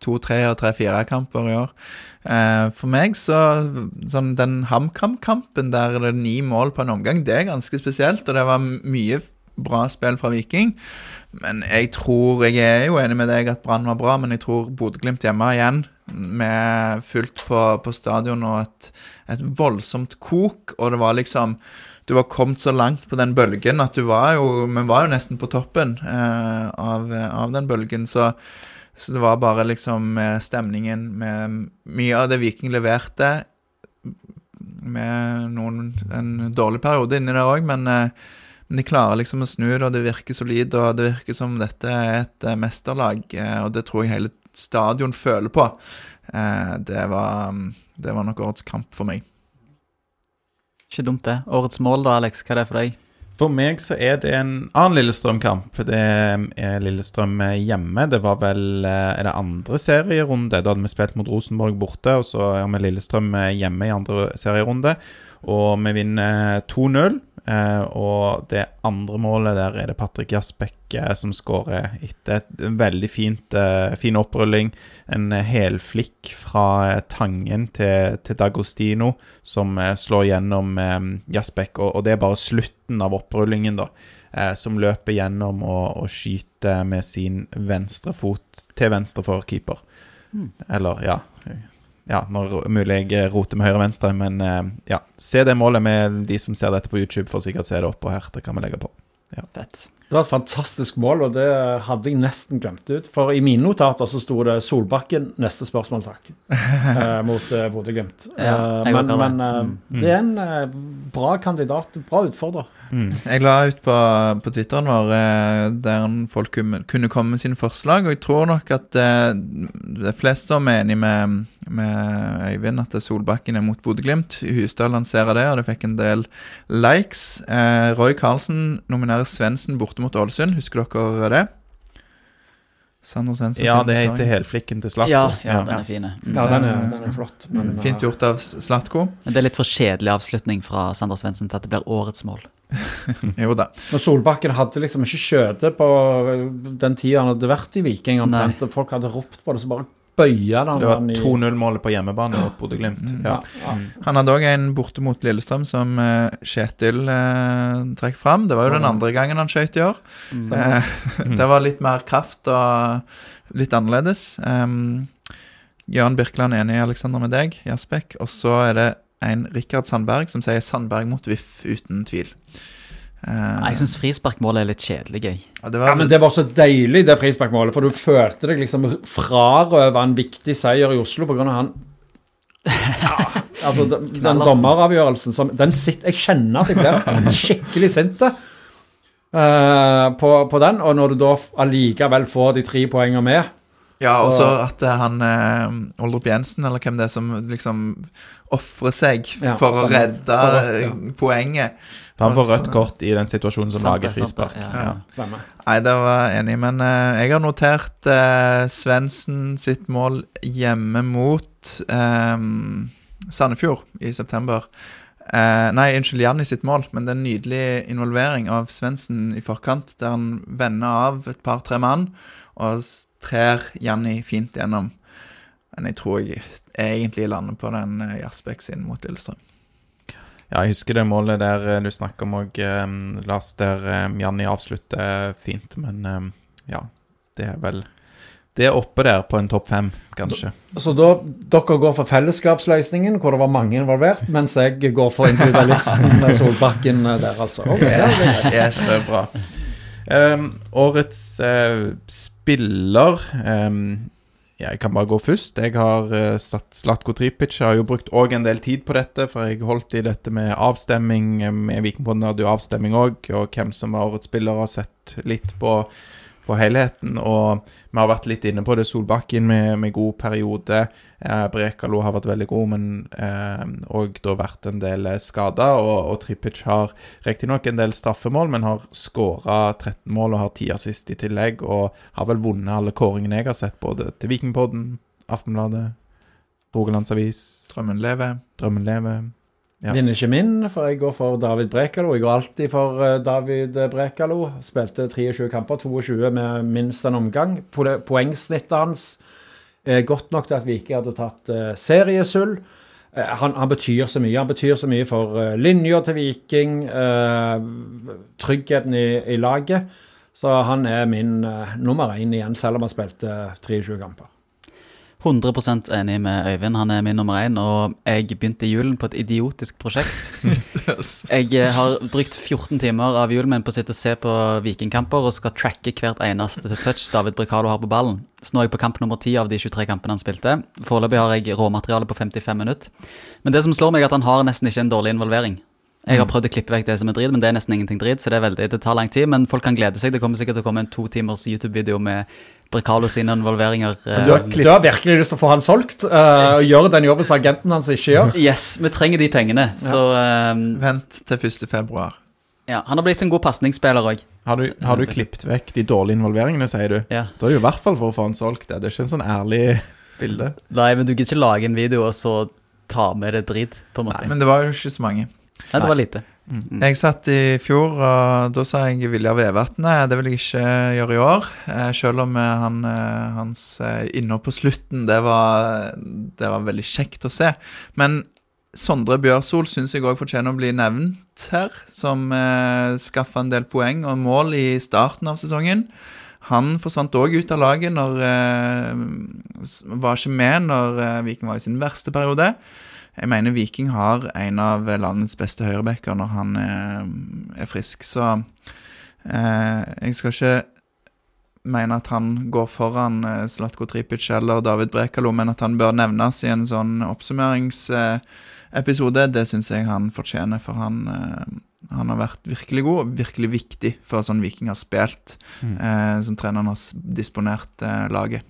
to, tre og tre, fire kamper i år. Eh, for meg så sånn Den HamKam-kampen der det er ni mål på en omgang, det er ganske spesielt. Og det var mye bra spill fra Viking. Men jeg tror Jeg er jo enig med deg at Brann var bra, men jeg tror Bodø-Glimt hjemme igjen, med fullt på, på stadion og et, et voldsomt kok, og det var liksom du var kommet så langt på den bølgen at du var jo Vi var jo nesten på toppen eh, av, av den bølgen, så, så det var bare liksom stemningen med mye av det Viking leverte, med noen, en dårlig periode inni der òg, men, eh, men de klarer liksom å snu det, og det virker solid, og det virker som dette er et eh, mesterlag, eh, og det tror jeg hele stadion føler på. Eh, det, var, det var nok årets kamp for meg. Ikke dumt, det. Årets mål, da, Alex. Hva er det for deg? For meg så er det en annen Lillestrøm-kamp. Det er Lillestrøm hjemme. Det var vel Er det andre serierunde? Da hadde vi spilt mot Rosenborg borte, og så er vi Lillestrøm hjemme i andre serierunde. Og vi vinner 2-0. Eh, Og det andre målet der er det Patrick Jasbekk eh, som skårer etter et veldig fint, eh, fin opprulling. En helflikk fra Tangen til, til Dagostino som slår gjennom Jasbekk, og, og det er bare slutten av opprullingen, da. Eh, som løper gjennom og, og skyter med sin venstre fot til venstre for keeper. Eller, ja Ja, når mulig jeg roter med høyre og venstre, men eh, ja. Se det målet med de som ser dette på YouTube, får sikkert se det oppå her. Det kan vi legge på. Fett. Det var et fantastisk mål, og det hadde jeg nesten glemt ut. For i mine notater så sto det 'Solbakken, neste spørsmål, takk', eh, mot eh, Bodø-Glimt. Ja, Eh, men det. men eh, Mm. det er en eh, bra kandidat, bra utfordrer. Jeg la ut på, på Twitteren vår eh, der folk kunne, komme med sine forslag, og jeg tror nok at det de fleste er enig med, med Øyvind at det Solbakken er mot Bodø-Glimt. Husdal lanserer det, og det fikk en del likes. Eh, Roy Karlsen nominerer Svendsen borte mot Ålesund. Husker dere det? Svendsen. Ja, det heter helflikken til Slatko. Ja, ja, den er fin. Mm. Ja, den er, den er flott. Men, eh, Fint gjort av Slatko. Men det er litt for kjedelig avslutning fra Sander Svendsen til at det blir årets mål. Jo da. Men Solbakken hadde liksom ikke skjøtet på den tida han hadde vært i Viking omtrent. Folk hadde ropt på det, så bare bøya den. Det var 2-0-målet på hjemmebane mot Bodø-Glimt. ja, Ja. ja. Han hadde òg en borte mot Lillestrøm som eh, Kjetil eh, trekker fram. Det var jo den andre gangen han skøyt i år. Eh, det var litt mer kraft og litt annerledes. Um, Jan Birkeland er enig i Alexander med deg, Jasbekk. Og så er det en Rikard Sandberg som sier Sandberg mot VIF, uten tvil. Eh, Jeg syns frisparkmålet er litt kjedelig, jeg. ja, det Ja, men Det var så deilig, det frisparkmålet, for du følte deg liksom frarøve en viktig seier i Oslo pga. han ja, altså Den, den dommeravgjørelsen som den sitter, Jeg kjenner at jeg blir skikkelig sint uh, på, på den, og når du da allikevel får de tre poengene med Ja, og så at eh, han uh, Oldrup Jensen, eller hvem det er som liksom ofrer seg Ja, for å redde For rødt, ja. poenget. Han får rødt kort i den situasjonen som lager frispark. Ja. Nei, det var jeg enig, men uh, jeg har notert uh, Svendsen sitt mål hjemme mot um, Sandefjord i september. Uh, nei, unnskyld, Janni sitt mål, men det er en nydelig involvering av Svendsen i forkant, der han vender av et par-tre mann og trer Janni fint gjennom. Men jeg tror jeg egentlig lander på den Jaspek Jasbekk sin mot Lillestrøm. Ja, jeg husker det målet der eh, du snakker om òg, Lars, der eh, Janni avslutter fint, men eh, ja, det er vel Det er oppe der på en topp fem, kanskje. Så da, dere går for fellesskapsløsningen, hvor det var mange involvert, mens jeg går for individualisten med Solbakken eh, der, altså. Okay. Yes, er. Yes. Det er bra. Um, årets uh, spiller ehm, jeg kan bare gå først. Jeg har satt Slatko Tripic. Jeg har jo brukt òg en del tid på dette, for jeg holdt i dette med avstemming. eh, Med Vikingpodden hadde jo avstemming òg, og hvem som var årets spiller, har sett litt på, på helheten. Og vi har vært litt inne på det. Solbakken med, med god periode. Eh, Brekalo har vært veldig god, men eh, og da vært en del skada. skader. Og, og Trippic har riktignok en del straffemål, men har skåra 13 mål og har 10 assist i tillegg. Og har vel vunnet alle kåringene jeg har sett, både til Vikingpodden, Aftenbladet, Rogalands Avis, Drømmen lever. Drømmen lever. Ja. Vinner ikke min, for jeg går for David Brekalo. Jeg går alltid for eh, David Brekalo. Spilte 23 kamper, 22 med minst en omgang. Poengsnittet hans er godt nok til at Vike hadde tatt seriesull. Eh, han, han betyr så mye. Han betyr så mye for linja til Viking, eh, tryggheten i, i laget. Så han er min eh, nummer én igjen, selv om han spilte 23 kamper. 100% enig med Øyvind, han er min nummer én. Og jeg begynte julen på et idiotisk prosjekt. Jeg eh, har brukt 14 timer av julen min på å sitte og se på vikingkamper og skal tracke hvert eneste touch David Brekalo har på ballen. Så nå er jeg på kamp nummer 10 av de 23 kampene han spilte. Foreløpig har jeg råmateriale på 55 minutter. Men det som slår meg, er at han har nesten ikke en dårlig involvering. Jeg har prøvd å klippe vekk det som er drit, men det er nesten ingenting drit. Så det er veldig, det tar lang tid, men folk kan glede seg. Det kommer sikkert til å komme en to timers YouTube-video med Brekalo sine involveringer. eh, Du har, du har virkelig lyst til å få han solgt Uh, og gjøre den jobben som agenten hans ikke gjør. Yes, vi trenger de pengene. Så eh, Vent til 1. februar. ja, han har blitt en god pasningsspiller òg. Har du, har du klippet vekk de dårlige involveringene, sier du? Ja. Da er det jo i hvert fall for å få han solgt det. Det er ikke en sånn ærlig bilde. Nei, men du gidder ikke lage en video og så ta med det drit, på en måte. Men det var jo ikke så mange. Nei, det var lite. Jeg satt i fjor, og da sa jeg Vilja Vevatnet. Det vil jeg ikke gjøre i år. eh, Selv om eh, han, eh, hans innhold på slutten, det var, det var veldig kjekt å se. Men Sondre Bjørsol syns jeg òg fortjener å bli nevnt her, som eh, skaffa en del poeng og mål i starten av sesongen. Han forsvant òg ut av laget når eh, Var ikke med når eh, Viking var i sin verste periode. Jeg mener Viking har en av landets beste høyrebacker når han er, er frisk, så eh, jeg skal ikke mene at han går foran eh, Zlatko Tripic eller David Brekalo, men at han bør nevnes i en sånn oppsummeringsepisode, det syns jeg han fortjener, for han, eh, han har vært virkelig god og virkelig viktig for sånn Viking har spilt, eh, som treneren har disponert eh, laget.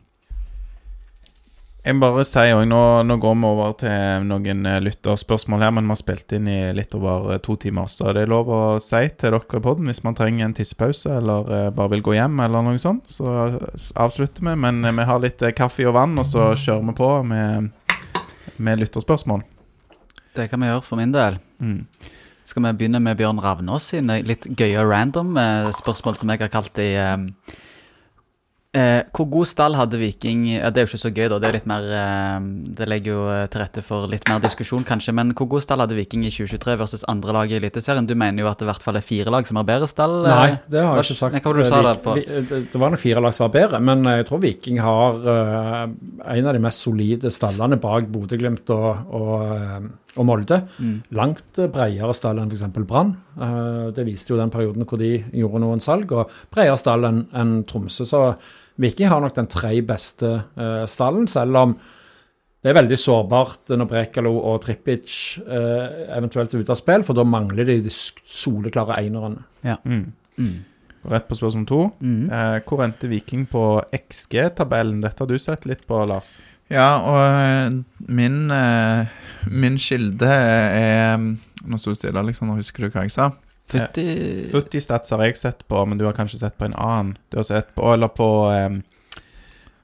Jeg bare si òg, nå, nå går vi over til noen eh, lytterspørsmål her, men vi har spilt inn i litt over eh, to timer, så det er lov å si til dere i podden hvis man trenger en tissepause eller eh, bare vil gå hjem eller noe sånt, så avslutter vi. Men vi har litt kaffe og vann, og så kjører vi på med, med lytterspørsmål. Det kan vi gjøre for min del. Mm. Skal vi begynne med Bjørn Ravnås sine litt gøye random spørsmål som jeg har kalt i eh, eh, Hvor god stall hadde Viking ja, Det er jo ikke så gøy, da. Det er litt mer eh, Det legger jo eh, til rette for litt mer diskusjon, kanskje. Men hvor god stall hadde Viking i 2023 versus andre lag i Eliteserien? Du mener jo at det i hvert fall er fire lag som har bedre stall? eh? Nei, det har jeg ikke sagt. Hva var det du sa da på? Vi- vi- Det, var noen fire lag som var bedre, men jeg tror Viking har eh, en av de mest solide stallene bak Bodø-Glimt og, og, eh, og Molde. Mm. Langt bredere stall enn f.eks. Brann. Eh, det viste jo den perioden hvor de gjorde noen salg, og bredere stall enn en Tromsø. Så Viking har nok den tre beste eh, stallen, selv om det er veldig sårbart når Brekalo og Trippic eh, eventuelt er ute av spill, for da mangler de de soleklare einerne. Mm. Mm. Rett på spørsmål to. Mm. Eh, hvor endte Viking på XG-tabellen? Dette har du sett litt på, Lars. Ja, og eh, min, eh, min kilde er Nå sto det stille, Alexander. Husker du hva jeg sa? Fytti Footy Stats har jeg sett på, men du har kanskje sett på en annen. Du har sett på Eller på um,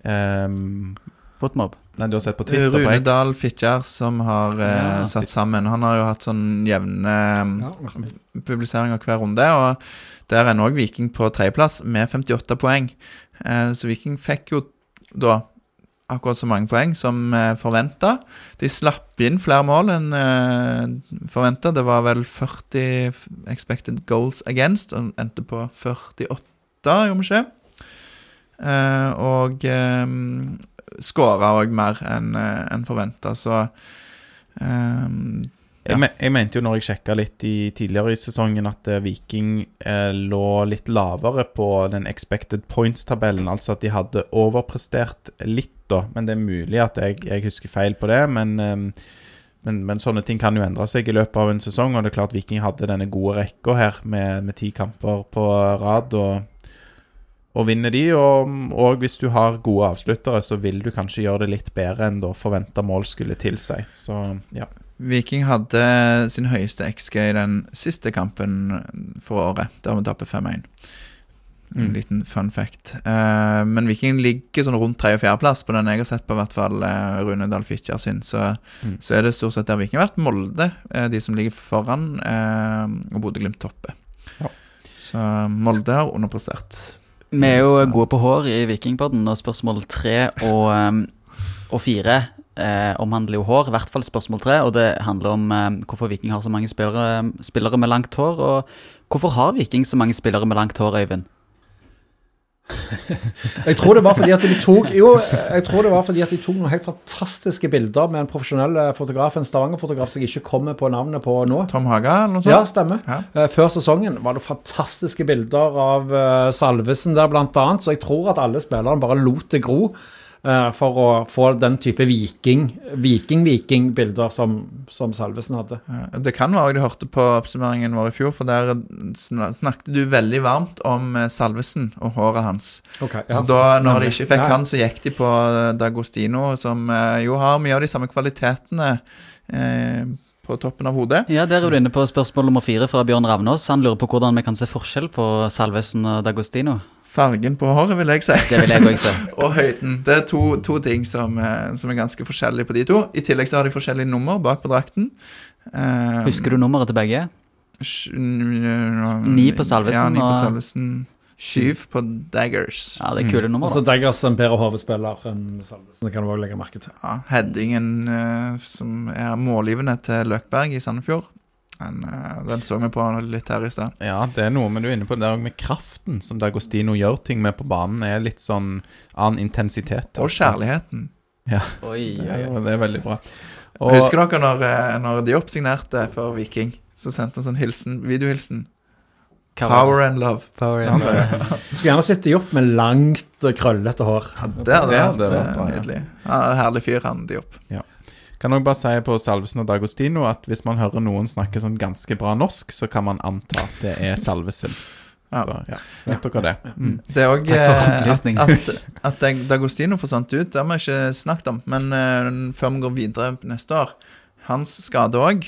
um, Fotmob. Nei, du har sett på Twitter på Rune X. Dahl Fitjar, som har eh, Ja, satt sammen. Han har jo hatt sånn jevne Ja, eh, publiseringer hver runde, og der er nå Viking på tredjeplass med 58 poeng. Eh, så Viking fikk jo da akkurat så mange poeng som eh, forventa. De slapp inn flere mål enn eh, forventa. Det var vel 40 expected goals against, og endte på 48, gjorde vi ikke? Eh, og eh, skåra òg mer enn eh, forventa, så eh, Jeg, me jeg mente jo når jeg sjekka litt i tidligere i sesongen, at eh, Viking eh, lå litt lavere på den expected points-tabellen. Altså at de hadde overprestert litt, da. Men det er mulig at jeg, jeg husker feil på det. Men, eh, men, men sånne ting kan jo endre seg i løpet av en sesong. Og det er klart Viking hadde denne gode rekka her med, med ti kamper på rad. og og vinner de, og, og hvis du har gode avsluttere, så vil du kanskje gjøre det litt bedre enn da forventa mål skulle tilsi. Så ja. Viking hadde sin høyeste XG i den siste kampen for året, der vi tapte 5-1. En Mm. liten fun fact. Uh, men Viking ligger sånn rundt tredje- og fjerdeplass på den jeg har sett på, hvert fall uh, Rune Dahl Fitjar sin. Så, Mm. så er det stort sett der Viking har vært. Molde, uh, de som ligger foran, eh, og Bodø-Glimt topper. Ja. Så Molde har underprestert. Vi er jo Så- gode på hår i Vikingpodden, og spørsmål tre og, um, og fire eh, omhandler jo hår. I hvert fall spørsmål tre, og det handler om eh, hvorfor Viking har så mange spillere, spillere med langt hår. Og hvorfor har Viking så mange spillere med langt hår, Øyvind? Jeg tror det var fordi at de tok Jo, jeg tror det var fordi at de tok noen helt fantastiske bilder med en profesjonell fotograf, en Stavanger-fotograf som jeg ikke kommer på navnet på nå. Tom Haga, eller noe sånt? Ja, stemmer. Ja. Eh, Før sesongen var det fantastiske bilder av eh, Salvesen der, blant annet. Så jeg tror at alle spillerne bare lot det gro for å få den type viking, viking-viking-bilder som, som Salvesen hadde. Ja, Det kan være du hørte på oppsummeringen vår i fjor, for der snakket du veldig varmt om eh, Salvesen og håret hans. Ok, Så da, når de ikke fikk Ja, ja. han, så gikk de på eh, Dagostino, som eh, jo har mye av de samme kvalitetene eh, på toppen av hodet. Ja, Der er du inne på spørsmål nummer fire fra Bjørn Ravnås. Han lurer på hvordan vi kan se forskjell på Salvesen og Dagostino. Fargen på håret, vil jeg si. Det vil jeg også si. Og høyden. Det er to, to ting som, eh, som er ganske forskjellige på de to. I tillegg så har de forskjellige nummer bak på drakten. Um, Husker du nummeret til begge? Ni på Salvesen Ja, ni på og- Salvesen. Syv på Daggers. Ja, det er kule nummer. Altså da. Daggers en bedre hovedspiller enn Salvesen, det kan du også legge merke til. Ja, headingen eh, som er målgivende til Løkberg i Sandefjord. Den, uh, den så vi på litt her i sted. Ja, det er noe men du er inne på det òg med kraften som Dagostino gjør ting med på banen, er litt sånn annen intensitet. Og kjærligheten. Oi, Det er, det er veldig bra. Og, Husker dere når, eh, når Diop signerte for Viking? Så sendte han sånn hilsen, videohilsen. Power and love. Power and- love. Du skulle gjerne sett Diop med langt, eh, krøllete hår. Ja, det hadde vært eh, ja. nydelig. Ja, herlig fyr, han Diop. Kan også bare si på Salvesen og Dagostino at hvis man hører noen snakke sånn ganske bra norsk, så kan man anta at det er Salvesen. Ja. Så, ja. Vet dere det? Mm. Det er òg at, opplysning. at, at Dagostino forsvant ut, det har vi ikke snakket om. Men uh, før vi går videre neste år Hans skade òg.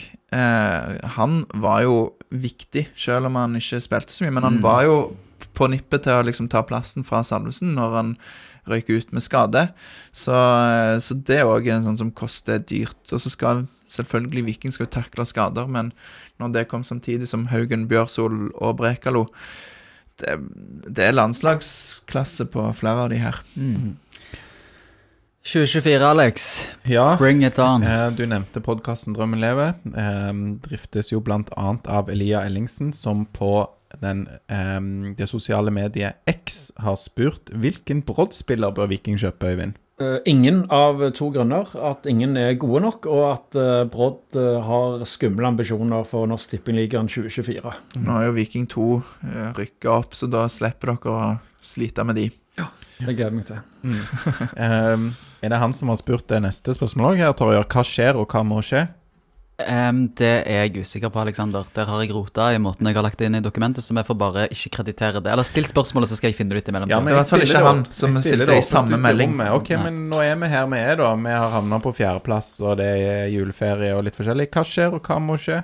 han var jo viktig, selv om han ikke spilte så mye. Men han Mm. var jo på nippet til å liksom ta plassen fra Salvesen når han røyker ut med skade. Så, eh, så det er òg en sånn som koster dyrt. Og så skal selvfølgelig Viking skal takle skader, men når det kom samtidig som Haugen, Bjørsol og Brekalo det, det er landslagsklasse på flere av de her. Mm. 2024, Alex. Ja, Bring it on. eh, du nevnte podkasten Drømmen lever. Eh, driftes jo annet av Elia Ellingsen, som på den, um, det sosiale mediet X har spurt hvilken Brodd-spiller bør Viking kjøpe, Øyvind? Eh, ingen av to grunner. At ingen er gode nok, og at uh, Brodd eh, har skumle ambisjoner for Norsk Tippingligaen 2024. Nå er jo Viking 2 uh, rykka opp, så da slipper dere å slite med de. Ja, Det gleder jeg meg til. Eh, er det han som har spurt det neste spørsmålet òg her, Torjer? Hva skjer, og hva må skje? Em, det er jeg usikker på, Alexander. Der har jeg rota i måten jeg har lagt det inn i dokumentet, så vi får bare ikke kreditere det. Eller still spørsmålet, så skal jeg finne det ut imellom. Ja, men jeg stiller ikke han som det i samme melding. Ok, Nei. men nå er vi her vi er, da. Vi har havna på fjerdeplass, og det er juleferie og litt forskjellig. Hva skjer, og hva må skje?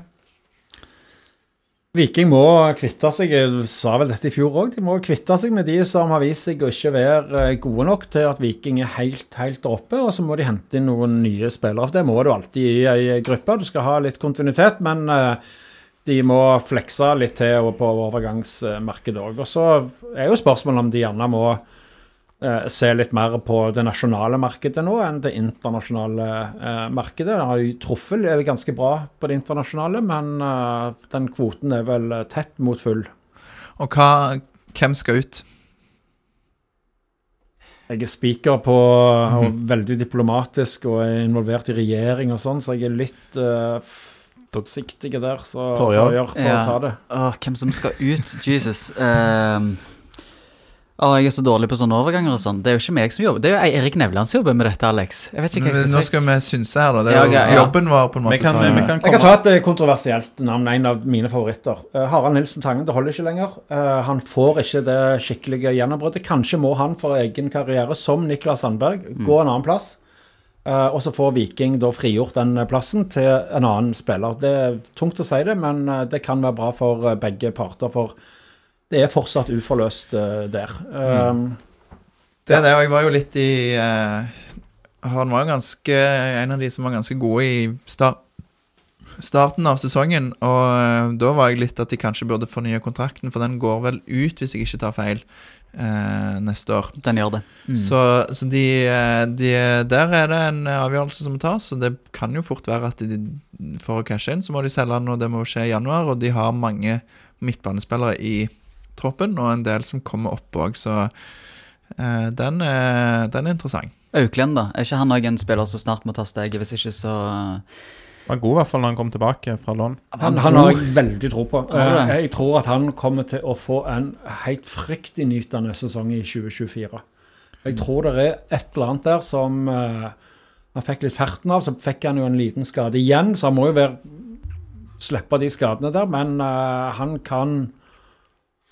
Viking må kvitte seg, jeg sa vel dette i fjor òg, de må kvitte seg med de som har vist seg å ikke være eh, gode nok til at Viking er helt, helt oppe, og så må de hente inn noen nye spillere. For det må du alltid i ei gruppe. Du skal ha litt kontinuitet, men eh, de må flekse litt til på overgangsmarkedet òg. Og så er jo spørsmålet om de gjerne må se litt mer på det nasjonale markedet nå enn det internasjonale eh, markedet. Den har jo truffet er ganske bra på det internasjonale, men eh, den kvoten er vel eh, tett mot full. Og hva, hvem skal ut? Jeg er speaker på og veldig diplomatisk og er involvert i regjering og sånn, så jeg er litt eh, f- der, så. Torjer får Ja. ta det. Åh, hvem som skal ut? Jesus. Ehm, åh, jeg er så dårlig på sånne overganger og sånn. Det er jo ikke meg som jobber. Det er jo Erik Nevland som jobber med dette, Alex. Jeg vet ikke hva jeg Nå skal si. skal vi synse her, da. Det er jo ok, ja. jobben vår, på en måte. Vi kan, vi kan Jeg kan ta et kontroversielt navn, en av mine favoritter. Uh, Harald Nilsen Tangen, det holder ikke lenger. Uh, han får ikke det skikkelige gjennombruddet. Kanskje må han for egen karriere, som Niklas Sandberg, gå en annen plass. Uh, og så får Viking da frigjort den plassen til en annen spiller. Det er tungt å si det, men det kan være bra for begge parter. For det er fortsatt uforløst eh, der. Um, Det er det, og jeg var jo litt i uh, Han var jo ganske en av de som var ganske gode i start, starten av sesongen. Og eh, da var jeg litt at de kanskje burde fornye kontrakten, for den går vel ut, hvis jeg ikke tar feil, eh, neste år. Den gjør det. Mm. Så, så de, eh, de, der er det en avgjørelse som må tas, og det kan jo fort være at de, for å cashe inn, så må de selge den, og det må skje i januar. Og de har mange midtbanespillere i troppen, og en del som kommer opp òg, så eh, den, er, den er interessant. Auklend, da. Er ikke han òg en spiller som snart må ta steget? Hvis ikke, så Var god i hvert fall når han kom tilbake fra lån. Han, han har jeg veldig tro på. Eh, Jeg tror at han kommer til å få en helt fryktinngytende sesong i 2024. Jeg tror det er et eller annet der som eh, han fikk litt ferten av. Så fikk han jo en liten skade igjen, så han må jo være, slippe de skadene der. Men eh, han kan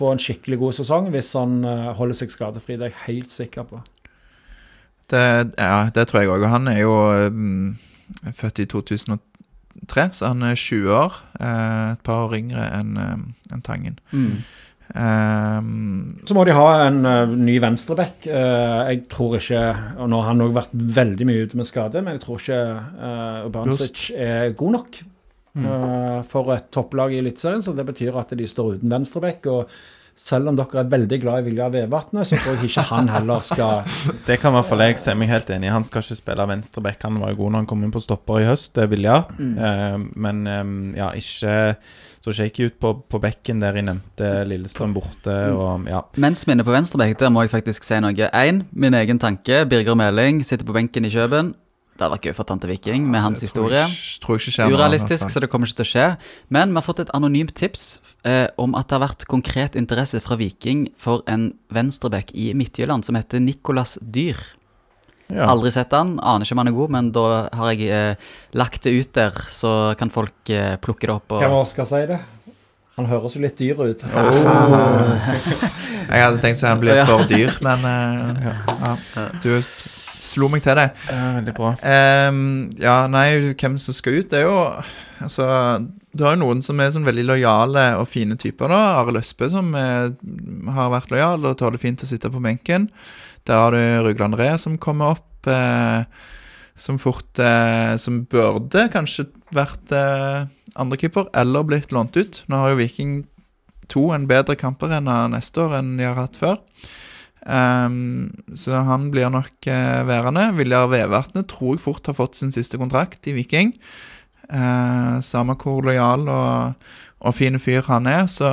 få en skikkelig god sesong hvis han eh, holder seg skadefri. Det er jeg helt sikker på. Det, ja, det tror jeg òg. Han er jo um, født i 2003, så han er 20 år. Eh, et par år yngre enn eh, enn Tangen. mm. Um, Så må de ha en uh, ny venstreback. Uh, jeg tror ikke og Nå har han òg vært veldig mye ute med skade, men jeg tror ikke uh, Ubancic er god nok eh, for et topplag i Eliteserien. Så det betyr at de står uten venstreback. Og selv om dere er veldig glad i Vilja Vevatnet, så tror jeg ikke han heller skal Det kan i hvert fall jeg se meg helt enig i. Han skal ikke spille venstreback. Han var jo god når han kom inn på stopper i høst, det vil Mm. Uh, men um, ja, ikke så shaky ut på, på bekken der jeg nevnte Lillestrøm borte og ja. Mens vi er på venstrebekk, der må jeg faktisk si noe. Én, min egen tanke. Birger Meling sitter på benken i Kjøben. Det hadde vært gøy for tante Viking med hans historie. Tror jeg, ikke- tror jeg ikke Urealistisk, så det kommer ikke til å skje. Men vi har fått et anonymt tips eh, om at det har vært konkret interesse fra Viking for en venstreback i Midtjylland som heter Nicolas Dyr. ja. Aldri sett han, aner ikke om han er god, men da har jeg eh, lagt det ut der, så kan folk eh, plukke det opp. Og, oss skal si det? Han høres jo litt dyr ut. Jeg hadde tenkt å si han blir for dyr, men eh, ja. du slo meg til det. Eh, veldig bra. Um, ja, nei, hvem som skal ut, det er jo Altså, du har jo noen som er sånn veldig lojale og fine typer, da. Arild Østbø, som er, har vært lojal og tåler fint å sitte på benken. Der har du Rugland Re, som kommer opp. Eh, som fort eh, Som burde kanskje vært eh, andrekeeper, eller blitt lånt ut. Nå har jo Viking 2 en bedre kamparena neste år enn de har hatt før. Ehm, så han blir nok uh, værende. Viljar Vevatnet tror jeg fort har fått sin siste kontrakt i Viking. Uh, samme hvor lojal og, og fin fyr han er, så,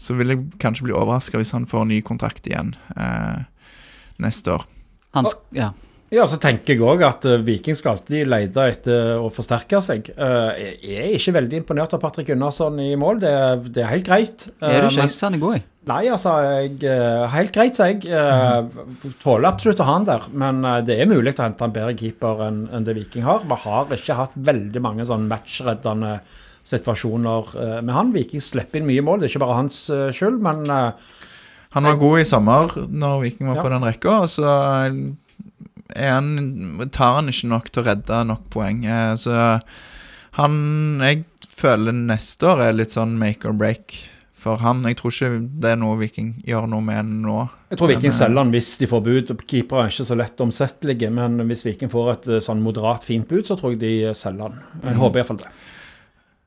så vil jeg kanskje bli overraska hvis han får ny kontrakt igjen uh, neste år. han, ja. Ja, så tenker jeg òg at eh, Viking skal alltid lete etter å forsterke seg. Eh, jeg er ikke veldig imponert av Patrick Gunnarsson i mål, det, er- det er helt greit. Eh, Er du ikke? men- jeg. Nei, altså, jeg, eh, helt greit, sier jeg. Eh, tåler absolutt å ha han der, men eh, det er mulig å hente en bedre keeper enn det Viking har. Vi har ikke hatt veldig mange sånn matchreddende situasjoner eh, med han. Viking slipper inn mye mål, det er ikke bare hans eh, skyld, men eh, Han var god i sommer når Viking var Ja. på den rekka, og så han, tar han ikke nok til å redde nok poeng. Eh, Så han Jeg føler neste år er litt sånn make or break for han. Jeg tror ikke det er noe Viking gjør noe med nå. Jeg tror Viking eh, selger han hvis de får bud. Keepere er ikke så lett omsettelige, men hvis Viking får et eh, sånn moderat fint bud, så tror jeg de selger han. Jeg Mhm. håper iallfall det.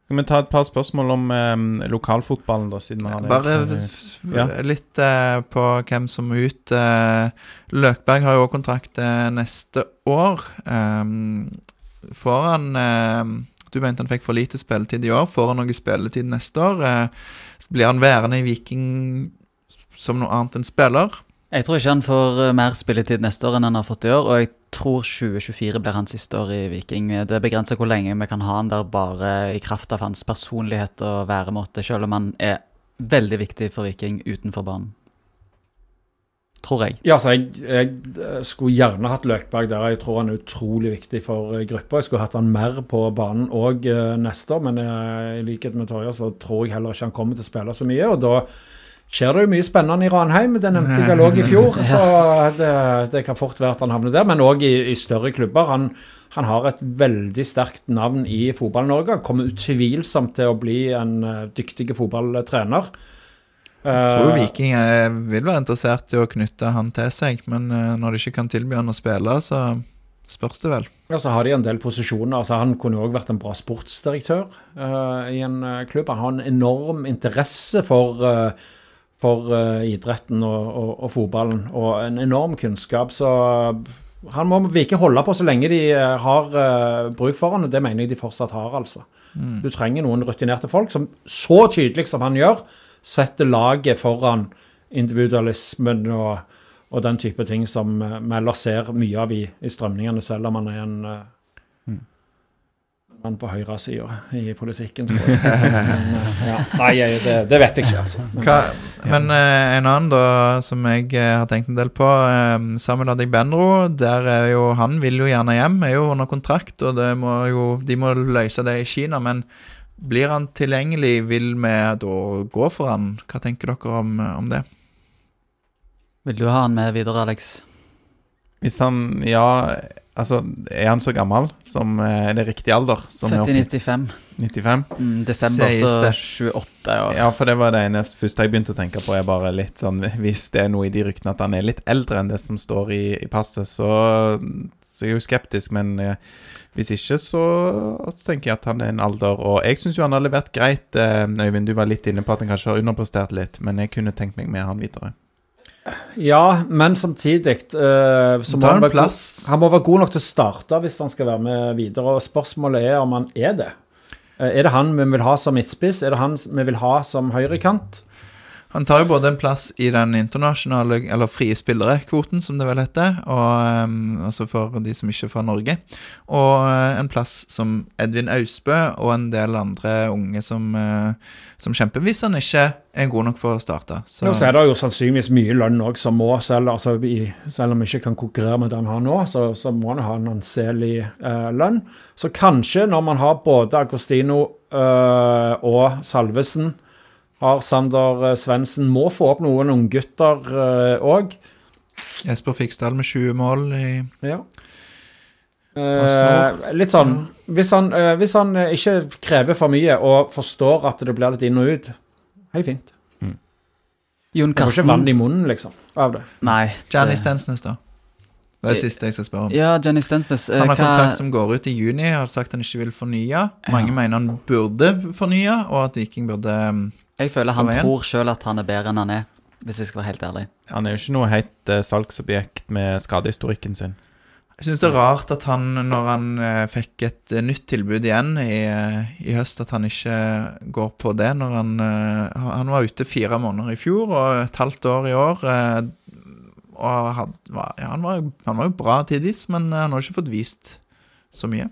Skal vi ta et par spørsmål om eh, lokalfotballen, da, siden vi har det? Bare Ja. litt eh, på hvem som må ut. Eh, Løkberg har jo også kontrakt eh, neste år. Um, får han eh, Du mente han fikk for lite spilletid i år. Får han noe spilletid neste år? Eh, blir han værende i Viking som noe annet enn spiller? Jeg tror ikke han får eh, mer spilletid neste år enn han har fått i år, og jeg tror 2024 blir hans siste år i Viking. Det er begrenset hvor lenge vi kan ha han der bare i kraft av hans personlighet og væremåte, selv om han er veldig viktig for Viking utenfor banen. Tror jeg. Ja, så jeg, jeg eh, skulle gjerne hatt Løkberg der. Jeg tror han er utrolig viktig for eh, gruppa. Jeg skulle hatt han mer på banen òg neste år, men jeg, i likhet med Torje så tror jeg heller ikke han kommer til å spille så mye. og da skjer det jo mye spennende i Ranheim. Det nevnte jeg òg i fjor. Så det, det, kan fort være at han havner der. Men òg i, i, større klubber. Han, han, har et veldig sterkt navn i Fotball-Norge. Kommer utvilsomt til å bli en uh, dyktig fotballtrener. Jeg tror Viking vil være interessert i å knytte han til seg, men uh, når de ikke kan tilby han å spille, så spørs det vel. Ja, så har de en del posisjoner. altså Han kunne òg vært en bra sportsdirektør uh, i en klubb. Han har en enorm interesse for for uh, idretten og, og, og, fotballen, og en enorm kunnskap. Så han må vi ikke holde på så lenge de uh, har uh, bruk for han, og det mener jeg de fortsatt har, altså. Mm. Du trenger noen rutinerte folk som så tydelig som han gjør, setter laget foran individualismen og, og den type ting som vi ellers ser mye av i, i, strømningene, selv om han er en mann på høyresida i politikken, tror jeg. Men, eh, ja. Nei, det, det, vet jeg ikke, altså. Men, Hva, men uh, en annen da, som jeg uh, har tenkt en del på, uh, Samuel Adegbenro, der er jo Han vil jo gjerne hjem, er jo under kontrakt, og må jo, de må løse det i Kina. Men blir han tilgjengelig, vil vi da gå for han? Hva tenker dere om, om det? Vil du ha han med videre, Alex? Hvis han Ja Altså, er han så gammel som eh, er det riktig alder? Født i 95. 95? Mm, desember så 28 år. Ja, for det var det ene første jeg begynte å tenke på. er bare litt sånn, Hvis det er noe i de ryktene at han er litt eldre enn det som står i, i passet, så, så jeg er jeg jo skeptisk. Men eh, hvis ikke, så, så, tenker jeg at han er en alder. Og jeg syns jo han har levert greit. Eh, Øyvind, du var litt inne på at han kanskje har underprestert litt, men jeg kunne tenkt meg med han videre. Ja, men samtidig uh, så må han, være, han må være god nok til å starte hvis han skal være med videre. Og spørsmålet er om han er det. Uh, er det han vi vil ha som midtspiss? Er det han vi vil ha som høyrekant? Han tar jo både en plass i den internasjonale, eller frie spillere-kvoten, som det vel heter, og, um, altså for de som ikke er fra Norge, og uh, en plass som Edvin Austbø og en del andre unge som, uh, som kjemper, hvis han ikke er god nok for å starte. Så, ja, så er det jo sannsynligvis mye lønn òg som må, selv, altså, i, selv, om vi ikke kan konkurrere med det han har nå, så, så må han ha en anselig uh, lønn. Så kanskje når man har både Agostino og Salvesen har Sander eh, Svendsen må få opp noen unggutter òg. Uh, Jesper Fiksdal med 20 mål i Ja. Uh, litt sånn hvis han, uh, hvis han, ikke krever for mye og forstår at det blir litt inn og ut, helt fint. Mm. Jon Karsten får ikke vann i munnen, liksom, av det. Nei. Johnny Stensnes, da. Det er det siste jeg skal spørre om. Ja, Johnny Stensnes Han har hva... kontrakt som går ut i juni. Har sagt han ikke vil fornye. Mange ja. mener han burde fornye, og at Viking burde um, jeg føler han tror sjøl at han er bedre enn han er, hvis jeg skal være helt ærlig. Han er jo ikke noe heit uh, salgsobjekt med skadehistorikken sin. Jeg syns det er rart at han, når han uh, fikk et uh, nytt tilbud igjen i, i, høst, at han ikke går på det. Når han, han var ute fire måneder i fjor og et halvt år i år. og had, ja, han, var, han var jo bra tidvis, men han har ikke fått vist så mye.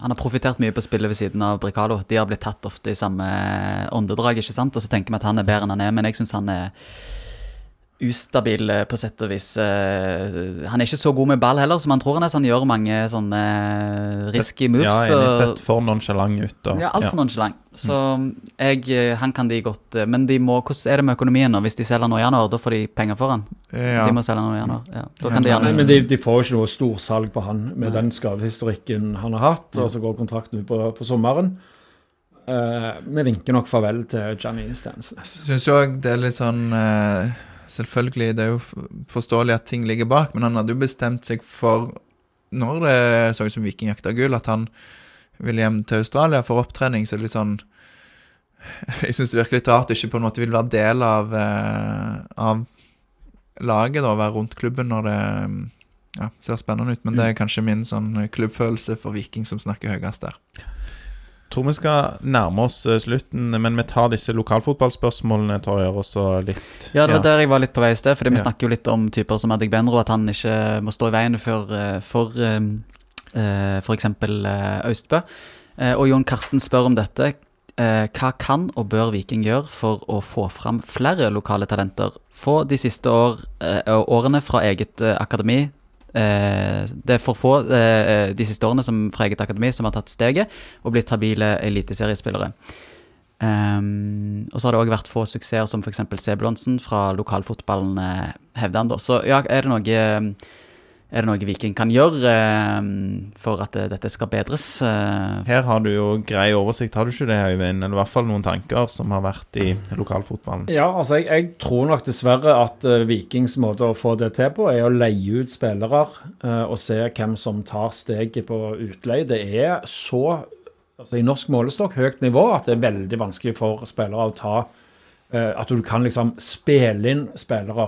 Han har profitert mye på spillet ved siden av Bricalo. De har blitt tatt ofte i samme åndedrag. ikke sant? Og så tenker vi at han er bedre enn han er, men jeg syns han er ustabil eh, på sett og vis. Eh, han er ikke så god med ball heller som han tror han er, så han gjør mange sånne eh, risky moves. Ja, jeg har sett for nonchalant ut. Og, ja, altfor ja. nonchalant. Så jeg, han kan de godt Men de må, hvordan er det med økonomien nå? Hvis de selger nå i januar, da får de penger for han? Ja. De må selge nå i januar. Ja. Da kan de gjerne Men de, de får jo ikke noe storsalg på han med den skadehistorikken han har hatt, og så går kontrakten ut på, på sommeren. Uh, vi vinker nok farvel til Johnny Stansnes. Syns òg det er litt sånn uh Selvfølgelig, det er jo forståelig at ting ligger bak, men han hadde jo bestemt seg for, når det så ut som Viking jakta gull, at han ville hjem til Australia for opptrening. Så det er litt sånn Jeg syns det virker litt rart ikke på en måte vil være del av, eh, av laget, da, være rundt klubben når det ja, ser spennende ut. Men det er mm. kanskje min sånn klubbfølelse for Viking som snakker høyest der. Tror vi skal nærme oss eh, slutten, men vi tar disse lokalfotballspørsmålene, Torjer, også litt Ja, det var der jeg var litt på vei i sted, fordi vi Ja. snakker jo litt om typer som Adegbenro, at han ikke må stå i veien for, eh, for eh, eh, Austbø. Og Jon Karsten spør om dette. Hva kan og bør Viking gjøre for å få fram flere lokale talenter? Få de siste år, årene fra eget akademi. Eh, Det er for få eh, de siste årene som, fra eget akademi som har tatt steget og blitt habile eliteseriespillere. Um, og så har det òg vært få suksesser som f.eks. Sebulonsen fra lokalfotballen, eh, hevder han da. Så ja, er det noe er det noe Viking kan gjøre eh, for at eh, dette skal bedres? Eh, Her har du jo grei oversikt, har du ikke det, Øyvind? Eller i hvert fall noen tanker som har vært i lokalfotballen. Ja, altså jeg, jeg tror nok dessverre at Vikings måte å få det til på, er å leie ut spillere og se hvem som tar steget på utleie. Det er så altså i norsk målestokk høyt nivå at det er veldig vanskelig for spillere å ta At du kan liksom spille inn spillere.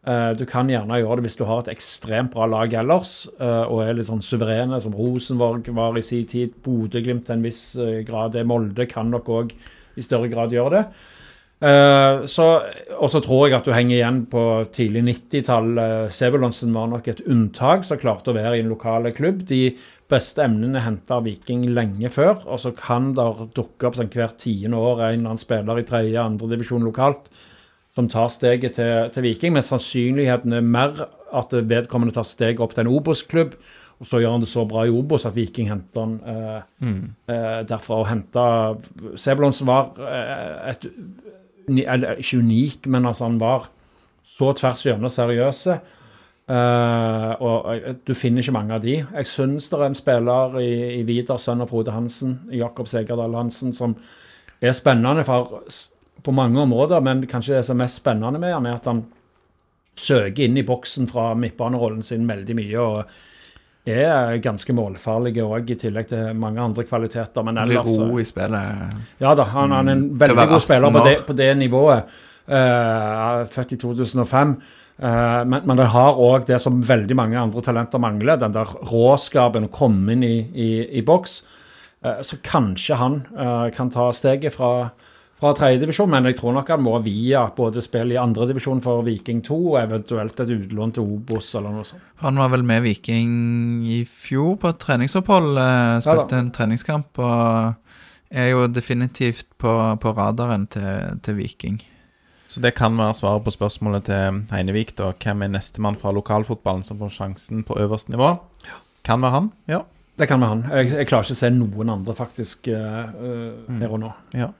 Eh, du kan gjerne gjøre det hvis du har et ekstremt bra lag ellers eh, og er litt sånn suverene, som Rosenborg var i sin tid. Bodø-Glimt til en viss eh, grad. Det Molde kan nok òg i større grad gjøre det. Og så tror jeg at du henger igjen på tidlig 90-tall. Uh, Sebulonsen var nok et unntak som klarte å være i en lokale klubb. De beste emnene henta Viking lenge før, og så kan det dukke opp sånn hvert tiende år en eller annen spiller i tredje, andre divisjon lokalt som tar steget til, til Viking, men sannsynligheten er mer at vedkommende tar steget opp til en Obos-klubb, og så gjør han det så bra i Obos at Viking henter han eh, eh, derfra. Og henta Sebulonsen var eh, et eller, Ikke unik, men altså han var så tvers igjennom seriøse. Eh, og eh, du finner ikke mange av de. Jeg syns det er en spiller i, i Vidar, sønn av Frode Hansen, Jakob Segerdal Hansen, som er spennende for, på mange områder, men kanskje det som er mest spennende med han, er at han søker inn i boksen fra midtbanerollen sin veldig mye. og er ganske målfarlig òg, i tillegg til mange andre kvaliteter. Men Blir ellers ro i spillet. ja da, han, han er en veldig god spiller på det, på det nivået. Uh, født i 2005. Uh, men, men det har òg det som veldig mange andre talenter mangler, den der råskapen å komme inn i, i, i boks. Uh, så kanskje han eh, kan ta steget fra, fra tredjedivisjon, men jeg tror nok han må via både spill i andredivisjon for Viking 2 og eventuelt et utlån til Obos eller noe sånt. Han var vel med Viking i fjor på et treningsopphold. Eh, spilte Ja en treningskamp og er jo definitivt på, på radaren til, til Viking. Så det kan være svaret på spørsmålet til Heinevik, da. Hvem er nestemann fra lokalfotballen som får sjansen på øverste nivå? Kan være han, ja. Det kan være han. Jeg, jeg klarer ikke å se noen andre, faktisk, uh, mm. her og nå. ja.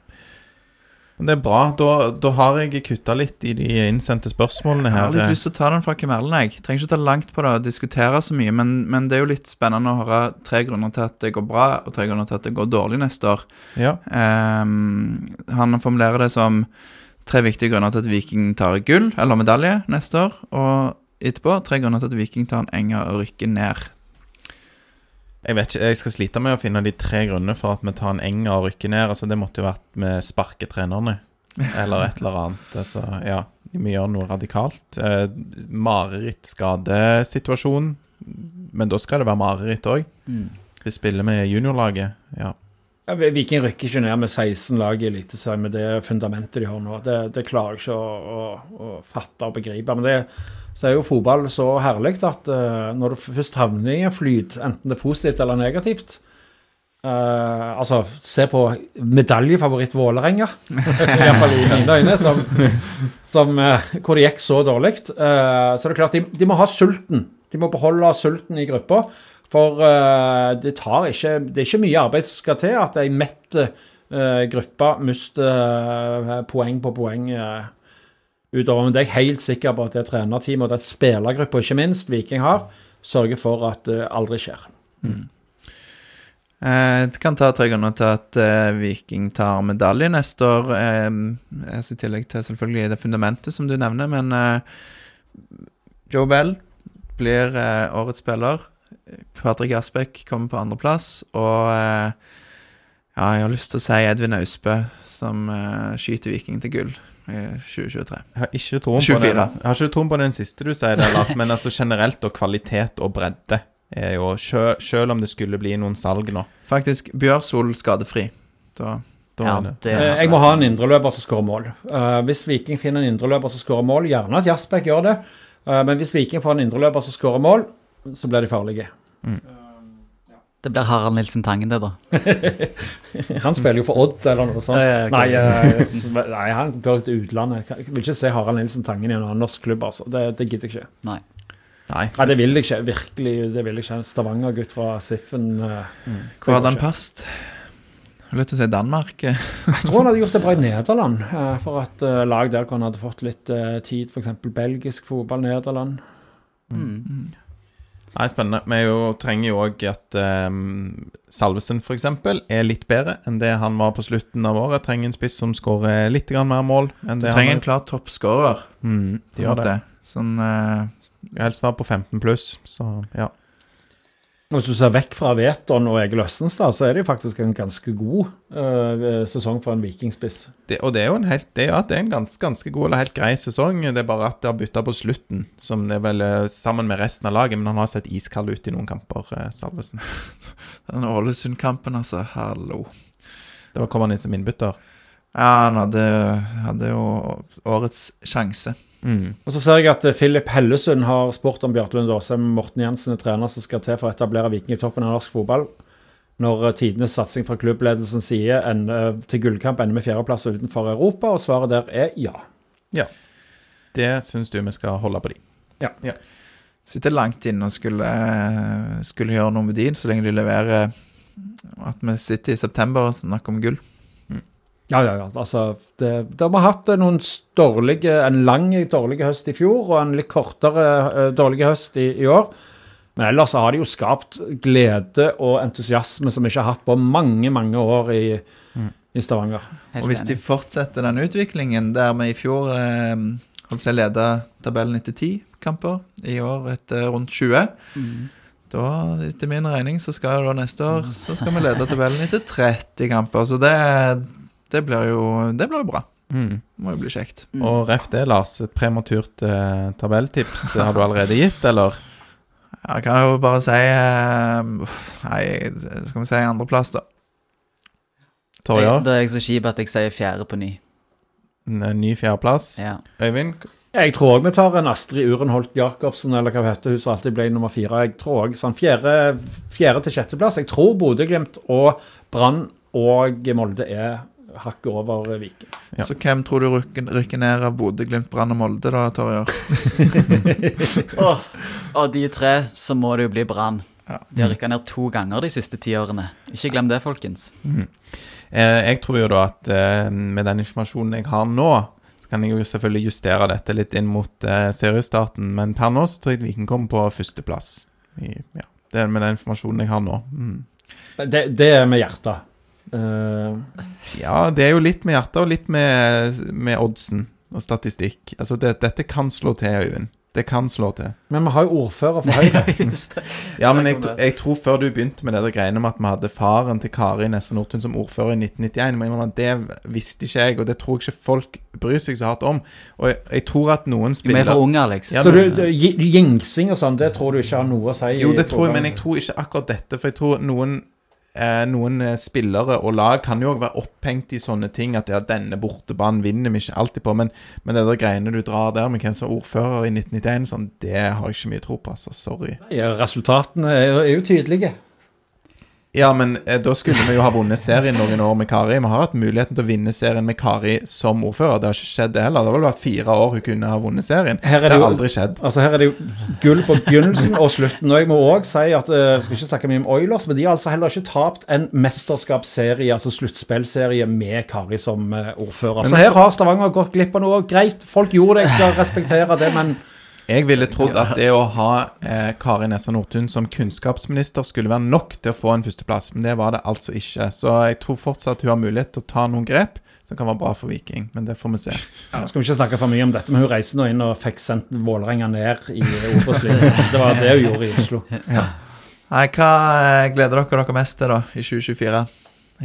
Men Det er bra. Da, da har jeg kutta litt i de innsendte spørsmålene her. Jeg har litt lyst til å ta den fra Kim Erlend. Jeg trenger ikke ta langt på det og diskutere så mye, men, men det er jo litt spennende å høre tre grunner til at det går bra, og tre grunner til at det går dårlig neste år. Ja. Um, han formulerer det som tre viktige grunner til at Viking tar gull, eller medalje, neste år. Og etterpå tre grunner til at Viking tar en enger og rykker ned. Jeg vet ikke, jeg skal slite med å finne de tre grunnene for at vi tar en Enger og rykker ned. Altså, det måtte jo vært med sparketrenerne, eller et eller annet. Altså, ja, vi gjør noe radikalt. Eh, Mareritt-skadesituasjon. Men da skal det være mareritt òg. mm. Vi spiller med juniorlaget. Ja. Ja, Viking rykker ikke ned med 16 lag i Eliteserien med det fundamentet de har nå. Det, det klarer jeg ikke å, å, å fatte og begripe. Men det, så er jo fotball så herlig at uh, når du først havner i en flyt, enten det er positivt eller negativt uh, Altså, se på medaljefavoritt Vålerenga, iallfall i mine øyne, som, som, uh, hvor det gikk så dårlig. Så det er klart, de, de må ha sulten. De må beholde sulten i gruppa. For det tar ikke Det er ikke mye arbeid som skal til at ei mett gruppe mister poeng på poeng eh, utover. Men det er jeg helt sikker på at det trenerteamet og det spillergruppa, ikke minst, Viking har, sørger for at det aldri skjer. Mm. Jeg kan ta tre grunner til at eh, Viking tar medalje neste år. Eh, altså I tillegg til selvfølgelig det fundamentet som du nevner, men eh, Joe Bell blir eh, årets spiller. Patrick Asbæk kommer på andreplass, og eh, ja, jeg har lyst til å si Edvin Austbø, som eh, skyter Viking til gull 2023. Jeg har ikke troen på 24. den, jeg har ikke troen på den siste du sier der, Lars, men altså generelt og kvalitet og bredde. er jo sjø- Selv om det skulle bli noen salg nå, Faktisk Bjørsol skadefri. Da da Ja, det Eh, Jeg må ha en indreløper som skårer mål. Uh, hvis Viking finner en indreløper som skårer mål, gjerne at Jasbekk gjør det, Uh, men hvis Viking får en indreløper som skårer mål, så blir de farlige. Det blir Harald Nilsen Tangen, det, da. Han spiller jo for Odd eller noe sånt. Ja. Nei, eh, nei, han bør til utlandet. Jeg vil ikke se Harald Nilsen Tangen i en annen norsk klubb, altså. Det, det gidder jeg ikke. Nei. Nei. Nei, det vil jeg ikke. Virkelig, det vil jeg ikke. Stavanger-gutt fra Siffen. eh, Hvor hadde han passet? Jeg har lyst til å si Danmark. Jeg tror han hadde gjort det bra i Nederland, eh, for at eh, lag der hvor han hadde fått litt tid, f.eks. belgisk fotball, Nederland. Mm. Nei, spennende. Vi jo, trenger jo òg at um, Salvesen f.eks. er litt bedre enn det han var på slutten av året. Trenger en spiss som skårer litt mer mål enn Du trenger han en klar toppskårer. mm, De gjør det. Sånn uh... Helst være på 15 pluss, så ja. Hvis du ser vekk fra Veton og Egil Østenstad, så er det jo faktisk en ganske god uh, sesong for en vikingspiss. Det, og det er jo en helt Det, ja, det er en ganske, ganske god eller helt grei sesong. Det er bare at det har bytta på slutten, som det er vel eh, sammen med resten av laget. Men han har sett iskald ut i noen kamper, uh, Salvesen. den Ålesund-kampen, altså. Hallo. Det var kom han inn som innbytter. Ja, han hadde, hadde jo årets sjanse. Mm. Og så ser jeg at Filip Philip Hellesund har spurt om Bjarte Lund Aasheim Morten Jensen er trener som skal til for å etablere Viking i toppen av norsk fotball. Når eh, tidenes satsing fra klubbledelsens side en, til gullkamp ender med fjerdeplass utenfor Europa, og svaret der er ja. Ja. Det syns du vi skal holde på de. Sitter langt inne og skulle, skulle gjøre noe med de, så lenge de leverer at vi sitter i september og snakker om gull. Ja, ja, ja. Altså, det, de har hatt eh, noen dårlige, en lang dårlig høst i fjor, og en litt kortere eh, dårlig høst i, i år. Men ellers har de jo skapt glede og entusiasme som vi ikke har hatt på mange, mange år i, i Stavanger. Helt Og hvis de fortsetter den utviklingen der vi i fjor eh, holdt seg leda tabellen etter ti kamper, i år etter rundt 20 Mm. Da, etter min regning, så skal da neste år Så skal vi lede tabellen etter 30 kamper. Så det, det blir jo Det blir jo bra. Mm. Det må jo bli kjekt. Mm. Og ref det, Lars. Et prematurt eh, tabelltips har du allerede gitt, eller? Jeg kan jo bare si eh, Nei, skal vi si andreplass, da. Torjer? Da er jeg så kjip at jeg sier fjerde på ny. En en ny fjerdeplass. Ja. Øyvind? Jeg tror òg vi tar en Astrid Urenholt Jacobsen, eller hva heter, hun som alltid ble nummer fire. Jeg tror også sånn fjerde, fjerde til sjetteplass. Jeg tror Bodø-Glimt og Brann og Molde er hakket over Viking. Ja. Så hvem tror du rykker, rykker ned av Bodø, Glimt, Brann og Molde, da, Torjer? Åh, Og de tre, så må det jo bli Brann. Ja. De har rykka ned to ganger de siste ti årene. Ikke glem det, folkens. Eh, jeg tror jo da at eh, med den informasjonen jeg har nå, så kan jeg jo selvfølgelig justere dette litt inn mot eh, seriestarten, men per nå så tror jeg Viking kommer på førsteplass. I, ja, det er med den informasjonen jeg har nå. Mm. Det, det er med hjertet. Eh, Ja, det er jo litt med hjertet og litt med, med oddsen og statistikk. Altså, det, dette kan slå til, Øyvind. Det kan slå til. men vi har jo ordfører for Høyre. Ja, men jeg, jeg tror før du begynte med det der greiene med at vi hadde faren til Kari Nesse Nordtun som ordfører i 1991, må jeg innrømme at det visste ikke jeg, og det tror jeg ikke folk bryr seg så hardt om. Og jeg, jeg tror at noen Vi er spiller for unge, Alex. Ja, Så du, men- du, jingsing og sånn, det tror du ikke har noe å si? Jo, det tror jeg, men jeg tror ikke akkurat dette. For jeg tror noen, eh, noen eh, spillere og lag kan jo òg være opphengt i sånne ting. At ja, denne bortebanen vinner vi ikke alltid på. Men, men det der greiene du drar der med hvem som er ordfører i 1991, sånn, det har jeg ikke mye tro på. altså, Sorry. Ja, resultatene er, jo- tydelige. Ja, men eh, da skulle vi jo ha vunnet serien noen år med Kari. Vi har hatt muligheten til å vinne serien med Kari som ordfører. Det har ikke skjedd, det heller. Det har vel vært fire år hun kunne ha vunnet serien. Her er det det har jo- aldri skjedd. Altså Her er det jo gull på begynnelsen og slutten. Og jeg må òg si at Jeg skal ikke snakke mye om Oilers, men de har altså heller ikke tapt en mesterskapsserie, altså sluttspillserie, med Kari som uh, ordfører. Så her har Stavanger gått glipp av noe. Greit, folk gjorde det, jeg skal respektere det, men Jeg ville trodd at det å ha eh, Kari Nessa Nordtun som kunnskapsminister skulle være nok til å få en førsteplass, men det var det altså ikke. Så jeg tror fortsatt hun har mulighet til å ta noen grep som kan være bra for Viking, men det får vi se. ja, Skal vi ikke snakke for mye om dette, men hun reiste nå inn og fikk sendt Vålerenga ned i Obos-ligaen. Det var det hun gjorde i Oslo. Nei, hva eh, gleder dere dere mest til, da, i 2024?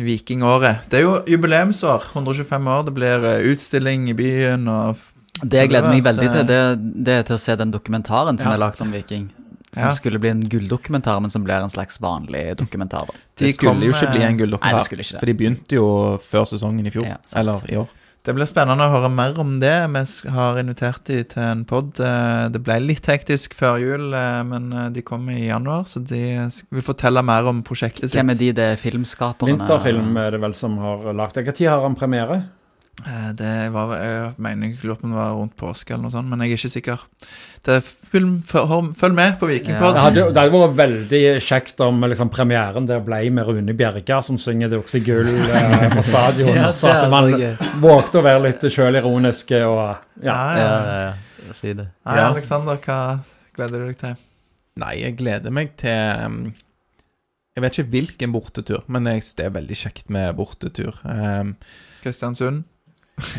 Vikingåret. Det er jo jubileumsår. 125 år. Det blir eh, utstilling i byen og Det jeg gleder meg veldig til, det, det er til å se den dokumentaren som Ja. er lagd om Viking. Som Ja. skulle bli en gulldokumentar, men som blir en slags vanlig dokumentar. da. De Det skulle kom, jo ikke bli en Nei, det gulldokumentar. det. For de begynte jo før sesongen i fjor. Ja, eller i år. Det blir spennende å høre mer om det. Vi har invitert de til en pod. Det ble litt hektisk før jul, eh, men eh, de kommer i januar, så de vil fortelle mer om prosjektet sitt. Hvem er de, det er filmskaperne? Vinterfilm er det vel som har lagd det. Når har han premiere? Eh, Det var, jeg mener jeg lurer på om det var rundt påske eller noe sånt, men jeg er ikke sikker. Det er film, følg med på Vikingpod. Det hadde, jo- det hadde vært veldig kjekt om liksom, premieren der ble med Rune Bjerga, som synger 'Det okse gull' eh, på stadion. Ja, så at man vågte å være litt sjølironisk og ja. Ja, Ja, ja. ja, ja. Ja. Alexander, hva gleder du deg til? Nei, jeg gleder meg til um, Jeg vet ikke hvilken bortetur, men det er veldig kjekt med bortetur. Um, Kristiansund?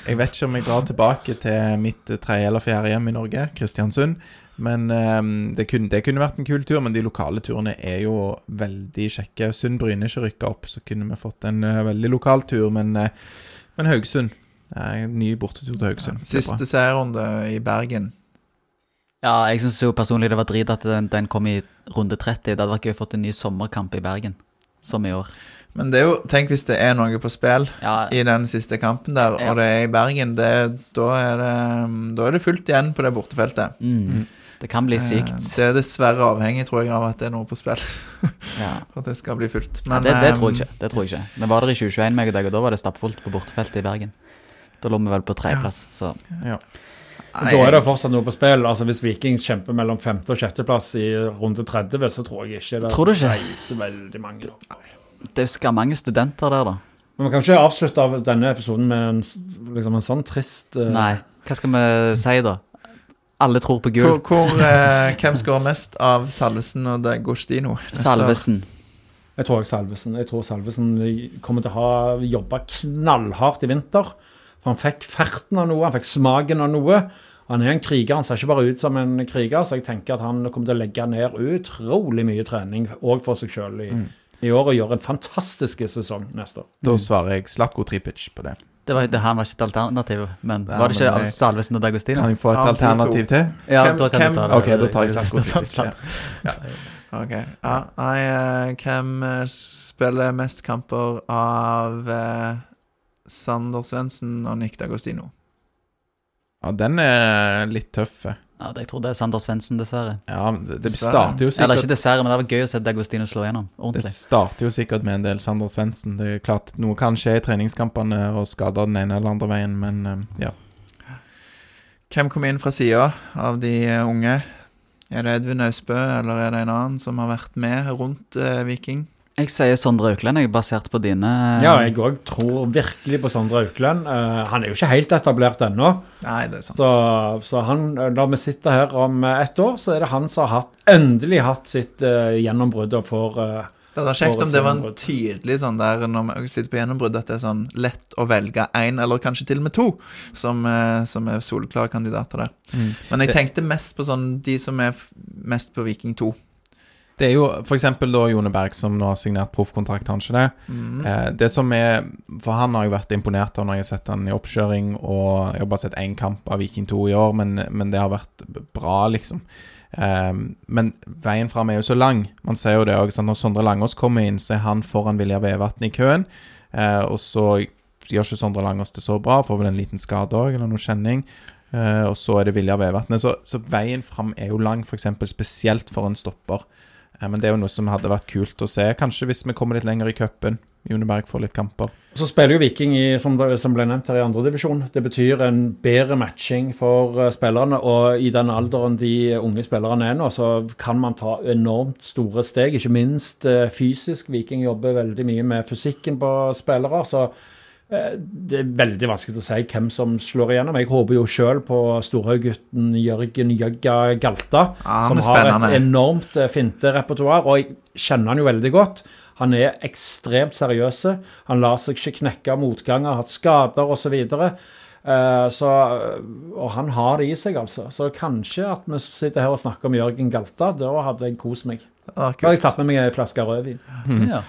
Jeg vet ikke om jeg drar tilbake til mitt tredje eller fjerde hjem i Norge, Kristiansund. Men um, det, kunne, det kunne vært en kul tur, men de lokale turene er jo veldig kjekke. Sund-Bryne ikke rykka opp, så kunne vi fått en eh, veldig lokal tur, men, eh, men Haugesund. Eh, En ny bortetur til Haugesund. Er. Siste serierunde i Bergen. Ja, jeg syns jo personlig det var drit at den, den kom i runde 30. Det hadde vært gøy å fått en ny sommerkamp i Bergen, som i år. Men det er jo, tenk hvis det er noe på spill Ja, i den siste kampen der, Ja. og det er i Bergen, det, da, er det, da er det fullt igjen på det bortefeltet. mm, det kan bli Eh, sykt. Det er dessverre avhengig, tror jeg, av at det er noe på spill. Ja. For at det skal bli fullt. Ja, det, det tror jeg eh, ikke. Det tror jeg ikke. Vi var der i 2021 meg og deg, og da var det stappfullt på bortefeltet i Bergen. Da lå vi vel på tredjeplass, så Ja. Da er det fortsatt noe på spill. Altså Hvis Vikings kjemper mellom femte- og sjetteplass i runde 30, så tror jeg ikke det Tror du ikke? reiser veldig mange. Det skal mange studenter der, da. Men vi kan ikke avslutte av denne episoden med en, liksom en sånn trist uh... Nei. Hva skal vi si, da? Alle tror på Hvor, gull. hvor, eh, hvem skårer mest av Salvesen og Dagostino? neste år? Salvesen. Jeg tror Salvesen Jeg tror Salvesen kommer til å ha jobba knallhardt i vinter. For han fikk ferten av noe, han fikk smaken av noe. Han er en kriger, han ser ikke bare ut som en kriger, så jeg tenker at han kommer til å legge ned utrolig mye trening òg for seg sjøl i, i år, og gjøre en fantastisk sesong neste år. Da svarer jeg Slatko Tripic på det. Det var, det, han var ikke et alternativ, men Ja, var det ikke men det- Salvesen og D'Agostino? Kan jeg få et Ja, de alternativ til? Ja, Hvem- da kan hvem- du ta det. Ok, da tar jeg Slatko Tripic. Ja. Ok. Ja, nei, eh, hvem eh, spiller mest kamper av eh, Sander Svendsen og Nick Dagostino? ja, den er litt tøff. Ja, jeg tror det er Sander Svendsen, dessverre. Ja, det, det starter jo sikkert Eller ikke dessverre, men det var gøy å se D'Agostino slå gjennom Det starter jo sikkert med en del Sander Svendsen. Det er klart Noe kan skje i treningskampene og skader den ene eller andre veien, men eh, ja. Hvem kom inn fra sida av de unge? Er det Edvin Austbø, eller er det en annen som har vært med rundt eh, Viking? Jeg sier Sondre Auklend, jeg, er basert på dine Ja, jeg òg tror virkelig på Sondre Auklend. Uh, han er jo ikke helt etablert ennå. Nei, det er sant. Så, så han, når vi sitter her om eh, ett år, så er det han som har hatt, endelig hatt sitt uh, gjennombrudd og får eh, Det hadde vært kjekt om det var en tydelig sånn der når vi sitter på gjennombrudd, at det er sånn lett å velge én, eller kanskje til og med to, som, eh, som er soleklare kandidater der. Men jeg tenkte mest på sånn de som er mest på Viking 2. Det er jo f.eks. da Jone Berg, som nå har signert proffkontrakt, han ikke det? Mm. Eh, det som er For han har jeg vært imponert av når jeg har sett han i oppkjøring, og jeg har bare sett én kamp av Viking 2 i år, men, men det har vært bra, liksom. Eh, men veien fram er jo så lang. Man ser jo det òg. Når Sondre Langås kommer inn, så er han foran Vilja Vevatn i køen. Eh, og så gjør ikke Sondre Langås det så bra, får vel en liten skade òg, eller noe kjenning. Eh, og så er det Vilja Vevatnet. Så, så veien fram er jo lang, f.eks. spesielt for en stopper. Eh, men det er jo noe som hadde vært kult å se, kanskje hvis vi kommer litt lenger i cupen. Juneberg får litt kamper. Så spiller jo Viking i, som, ble nevnt her, i andredivisjon. Det betyr en bedre matching for eh, spillerne. Og i den alderen de unge spillerne er nå, så kan man ta enormt store steg. Ikke minst eh, fysisk. Viking jobber veldig mye med fysikken på spillere. så det er veldig vanskelig å si hvem som slår igjennom. Jeg håper jo sjøl på storhauggutten Jørgen Jøgga Galta, Ja, som har et enormt eh, finterepertoar. Og jeg kjenner han jo veldig godt. Han er ekstremt seriøs. Han lar seg ikke knekke av motganger, har hatt skader osv. så så, og han har det i seg, altså. Så kanskje at vi sitter her og snakker om Jørgen Galta. Da hadde jeg kost meg. Det var Da har jeg tatt med meg ei flaske rødvin. Ja.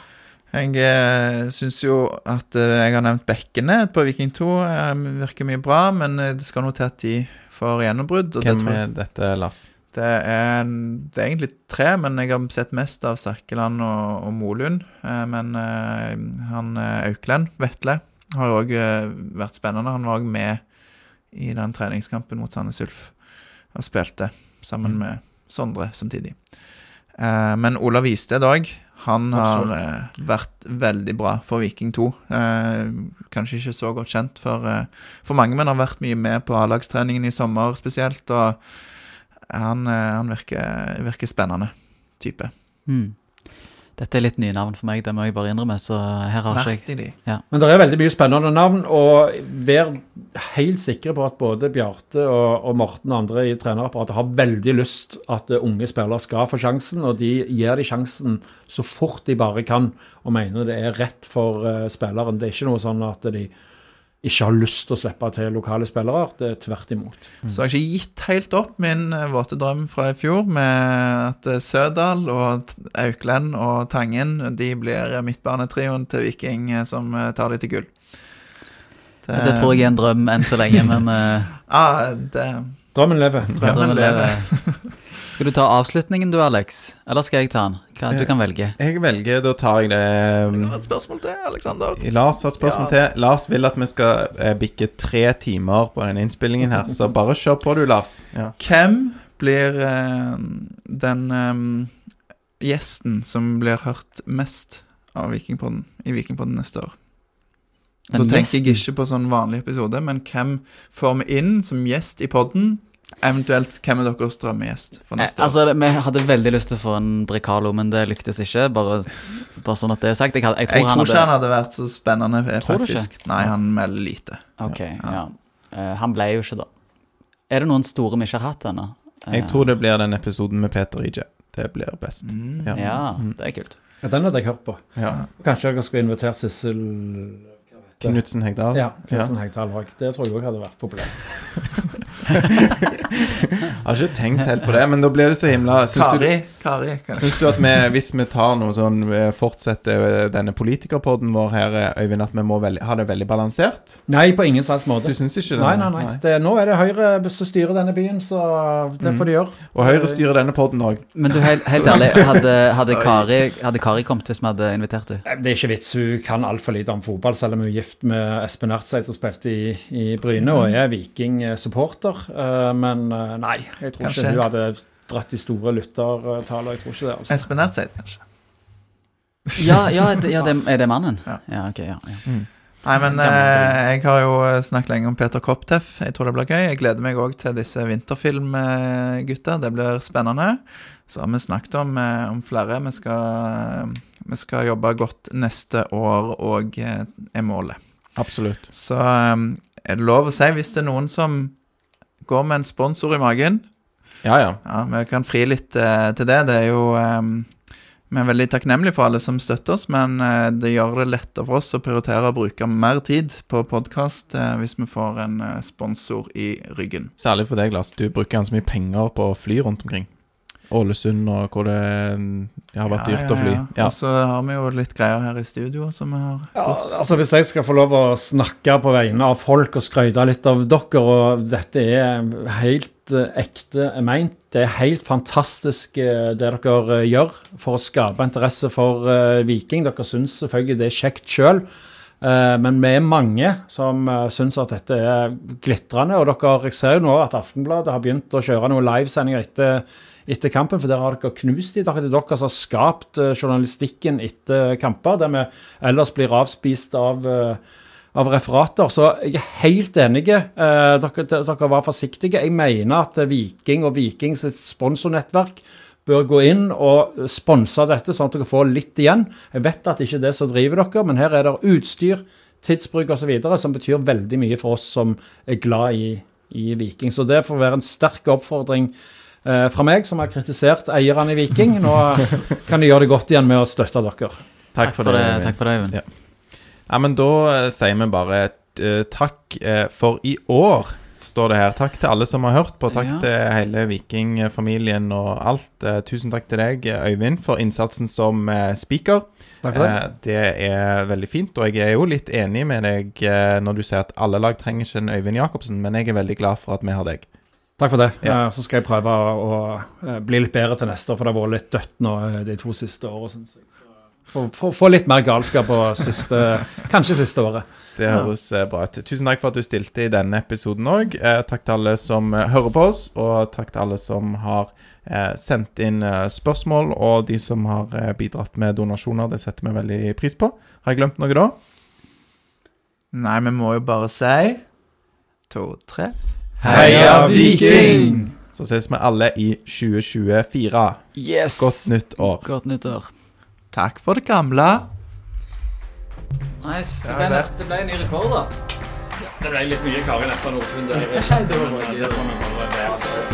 Jeg eh, syns jo at eh, jeg har nevnt bekkene på Viking 2. Eh, virker mye bra, men eh, det skal noe til at de får gjennombrudd. Og det, Hvem tror, er dette, Lars? Det er, det er egentlig tre, men jeg har sett mest av Sterkeland og, og Molund. Men eh, han Auklend, Vetle, har òg vært spennende. Han var òg med i den treningskampen mot Sandnes Ulf og spilte sammen med Sondre samtidig. Men Olav Isted òg. Han har eh, vært veldig bra for Viking 2. Eh, kanskje ikke så godt kjent for, eh, for mange, men har vært mye med på A-lagstreningen i sommer spesielt. Og han, eh, han virker, virker spennende type. Mm. Dette er litt nye navn for meg, det må jeg bare innrømme. Så her har ikke jeg ja. Men det er veldig mye spennende navn, og vær helt sikre på at både Bjarte og, og Morten og andre i trenerapparatet har veldig lyst at unge spillere skal få sjansen, og de gir de sjansen så fort de bare kan, og mener det er rett for uh, spilleren. Det er ikke noe sånn at de ikke har lyst til å slippe til lokale spillere, det er tvert imot. Så jeg har ikke gitt helt opp min eh, våte drøm fra i fjor, med at eh, Sødal og Auklend og Tangen de blir midtbanetrioen til Viking eh, som eh, tar de til gull. Det tror jeg er en drøm enn så lenge, men ah, det Drømmen lever. Drømmen drømmen lever. Skal du ta avslutningen du, Alex? Eller skal jeg ta den? Hva, du kan velge. Jeg velger, da tar jeg det Det var et spørsmål til, Aleksander. Lars har et spørsmål til. Lars vil at vi skal eh, bikke tre timer på denne innspillingen her, så bare kjør på du, Lars. Ja. Hvem blir eh, den eh, gjesten som blir hørt mest av Vikingpodden i Vikingpodden neste år? Da tenker jeg ikke på sånn vanlig episode, men hvem får vi inn som gjest i podden? Eventuelt hvem er deres drømmegjest for Eh, neste år? Altså, Vi hadde veldig lyst til å få en Bricalo, men det lyktes ikke. Bare, bare sånn at det er sagt. Jeg, hadde, jeg tror Jeg tror han ikke han hadde vært så spennende, eh, Tror du ikke? faktisk. Nei, han melder lite. Ok, ja. Eh, han ble jo ikke, da. Er det noen store vi ikke har hatt ennå? Eh, Jeg tror det blir den episoden med Peter IJ. Det blir best. Ja. Ja, det er kult. Ja, den hadde jeg hørt på. Ja. Kanskje jeg skulle invitert Sissel Knutsen Hegdal. Ja, Knutsen Hegdal. Det tror jeg òg hadde vært populært. Jeg har ikke tenkt helt på det, men da blir det så himla Syns du, Kari, Kari syns du at vi, hvis vi tar noe sånn eh, Fortsetter denne politikerpodden vår her, eh, Øyvind, at vi må veldig, ha det veldig balansert? Nei, på ingen slags måte. Du syns ikke det? Nei, nei, nei. Det, nå er det Høyre som styrer denne byen, så det får de gjøre. Og Høyre styrer denne podden òg. Men du, helt, helt ærlig, hadde, hadde, Kari, hadde Kari kommet hvis vi hadde invitert henne? Det er ikke vits. Hun kan altfor lite om fotball, selv om hun er gift med Espen Ertseid, som spilte i, i Bryne, og er Viking-supporter. Eh, Men eh, nei, jeg tror Kanskje. ikke hun hadde dratt de store lyttertallene. Jeg tror ikke det. altså. Espen Ertseid, kanskje. Ja, ja, det, ja det, er det mannen? Ja. Ja, ok, ja, ja. Nei, men eh, jeg har jo snakket lenge om Peter Kopteff. Jeg tror det blir gøy. Jeg gleder meg òg til disse vinterfilmgutta. Det blir spennende. Så har vi snakket om, eh, om flere. Vi skal, vi skal jobbe godt neste år òg, er målet. Absolutt. Så eh, er det lov å si, hvis det er noen som går med en sponsor i magen Ja, ja. Ja, vi kan fri litt eh, til det. Det er jo eh, Vi er veldig takknemlige for alle som støtter oss, men eh, det gjør det lettere for oss å prioritere å bruke mer tid på podkast hvis vi får en eh, sponsor i ryggen. Særlig for deg, Lars. Du bruker ganske mye penger på å fly rundt omkring. Ålesund og hvor det har vært dyrt å fly. Ja. Og så har vi jo litt greier her i studio som vi har Ja, altså Hvis jeg skal få lov å snakke på vegne av folk og skryte litt av dere, og dette er helt eh, ekte meint, det er helt fantastisk eh, det dere eh, gjør for å skape interesse for Viking. Dere syns selvfølgelig det er kjekt sjøl. Men vi er mange som syns at dette er glitrende. Og dere, jeg ser jo nå at Aftenbladet har begynt å kjøre noen livesendinger etter, etter kampen, for der har dere knust dem. Det er dere som har skapt eh, journalistikken etter kamper, der vi ellers blir avspist av, eh, av referater. Så jeg er helt enig. Eh, dere, dere var forsiktige. Jeg mener at Viking og Vikings sponsornettverk bør gå inn og sponse dette, sånn at dere får litt igjen. Jeg vet at det ikke er det som driver dere, men her er det utstyr, tidsbruk osv. som betyr veldig mye for oss som er glad i, i Viking. Så det får være en sterk oppfordring fra meg, som har kritisert eierne i Viking. Nå kan de gjøre det godt igjen med å støtte dere. Takk for det. Takk for det, Øyvind. Ja. Ja, men da eh, sier vi bare eh, takk eh, for i år, står det her. Takk til alle som har hørt på. Takk Ja. til hele Vikingfamilien og alt. Eh, tusen takk til deg, Øyvind, for innsatsen som eh, speaker. Takk for det. Eh, det er veldig fint, og jeg er jo litt enig med deg eh, når du sier at alle lag trenger ikke en Øyvind Jacobsen, men jeg er veldig glad for at vi har deg. Takk for det. Ja. Eh, Så skal jeg prøve å, å eh, bli litt bedre til neste år, for det har vært litt dødt nå eh, de to siste årene, syns jeg. Få, få, få litt mer galskap på siste Kanskje siste året. Det høres bra ut. Tusen takk for at du stilte i denne episoden òg. Eh, takk til alle som hører på oss, og takk til alle som har eh, sendt inn spørsmål, og de som har eh, bidratt med donasjoner. Det setter vi veldig pris på. Har jeg glemt noe da? Nei, vi må jo bare si To, tre. Heia Viking! Så ses vi alle i 2024. Yes! Godt nytt år. Godt nyttår. Takk for det gamle. Nice. Det ble, nest, det ble en ny rekord, da. Det ble litt mye Kari Nessa Nordtun der. Det var bare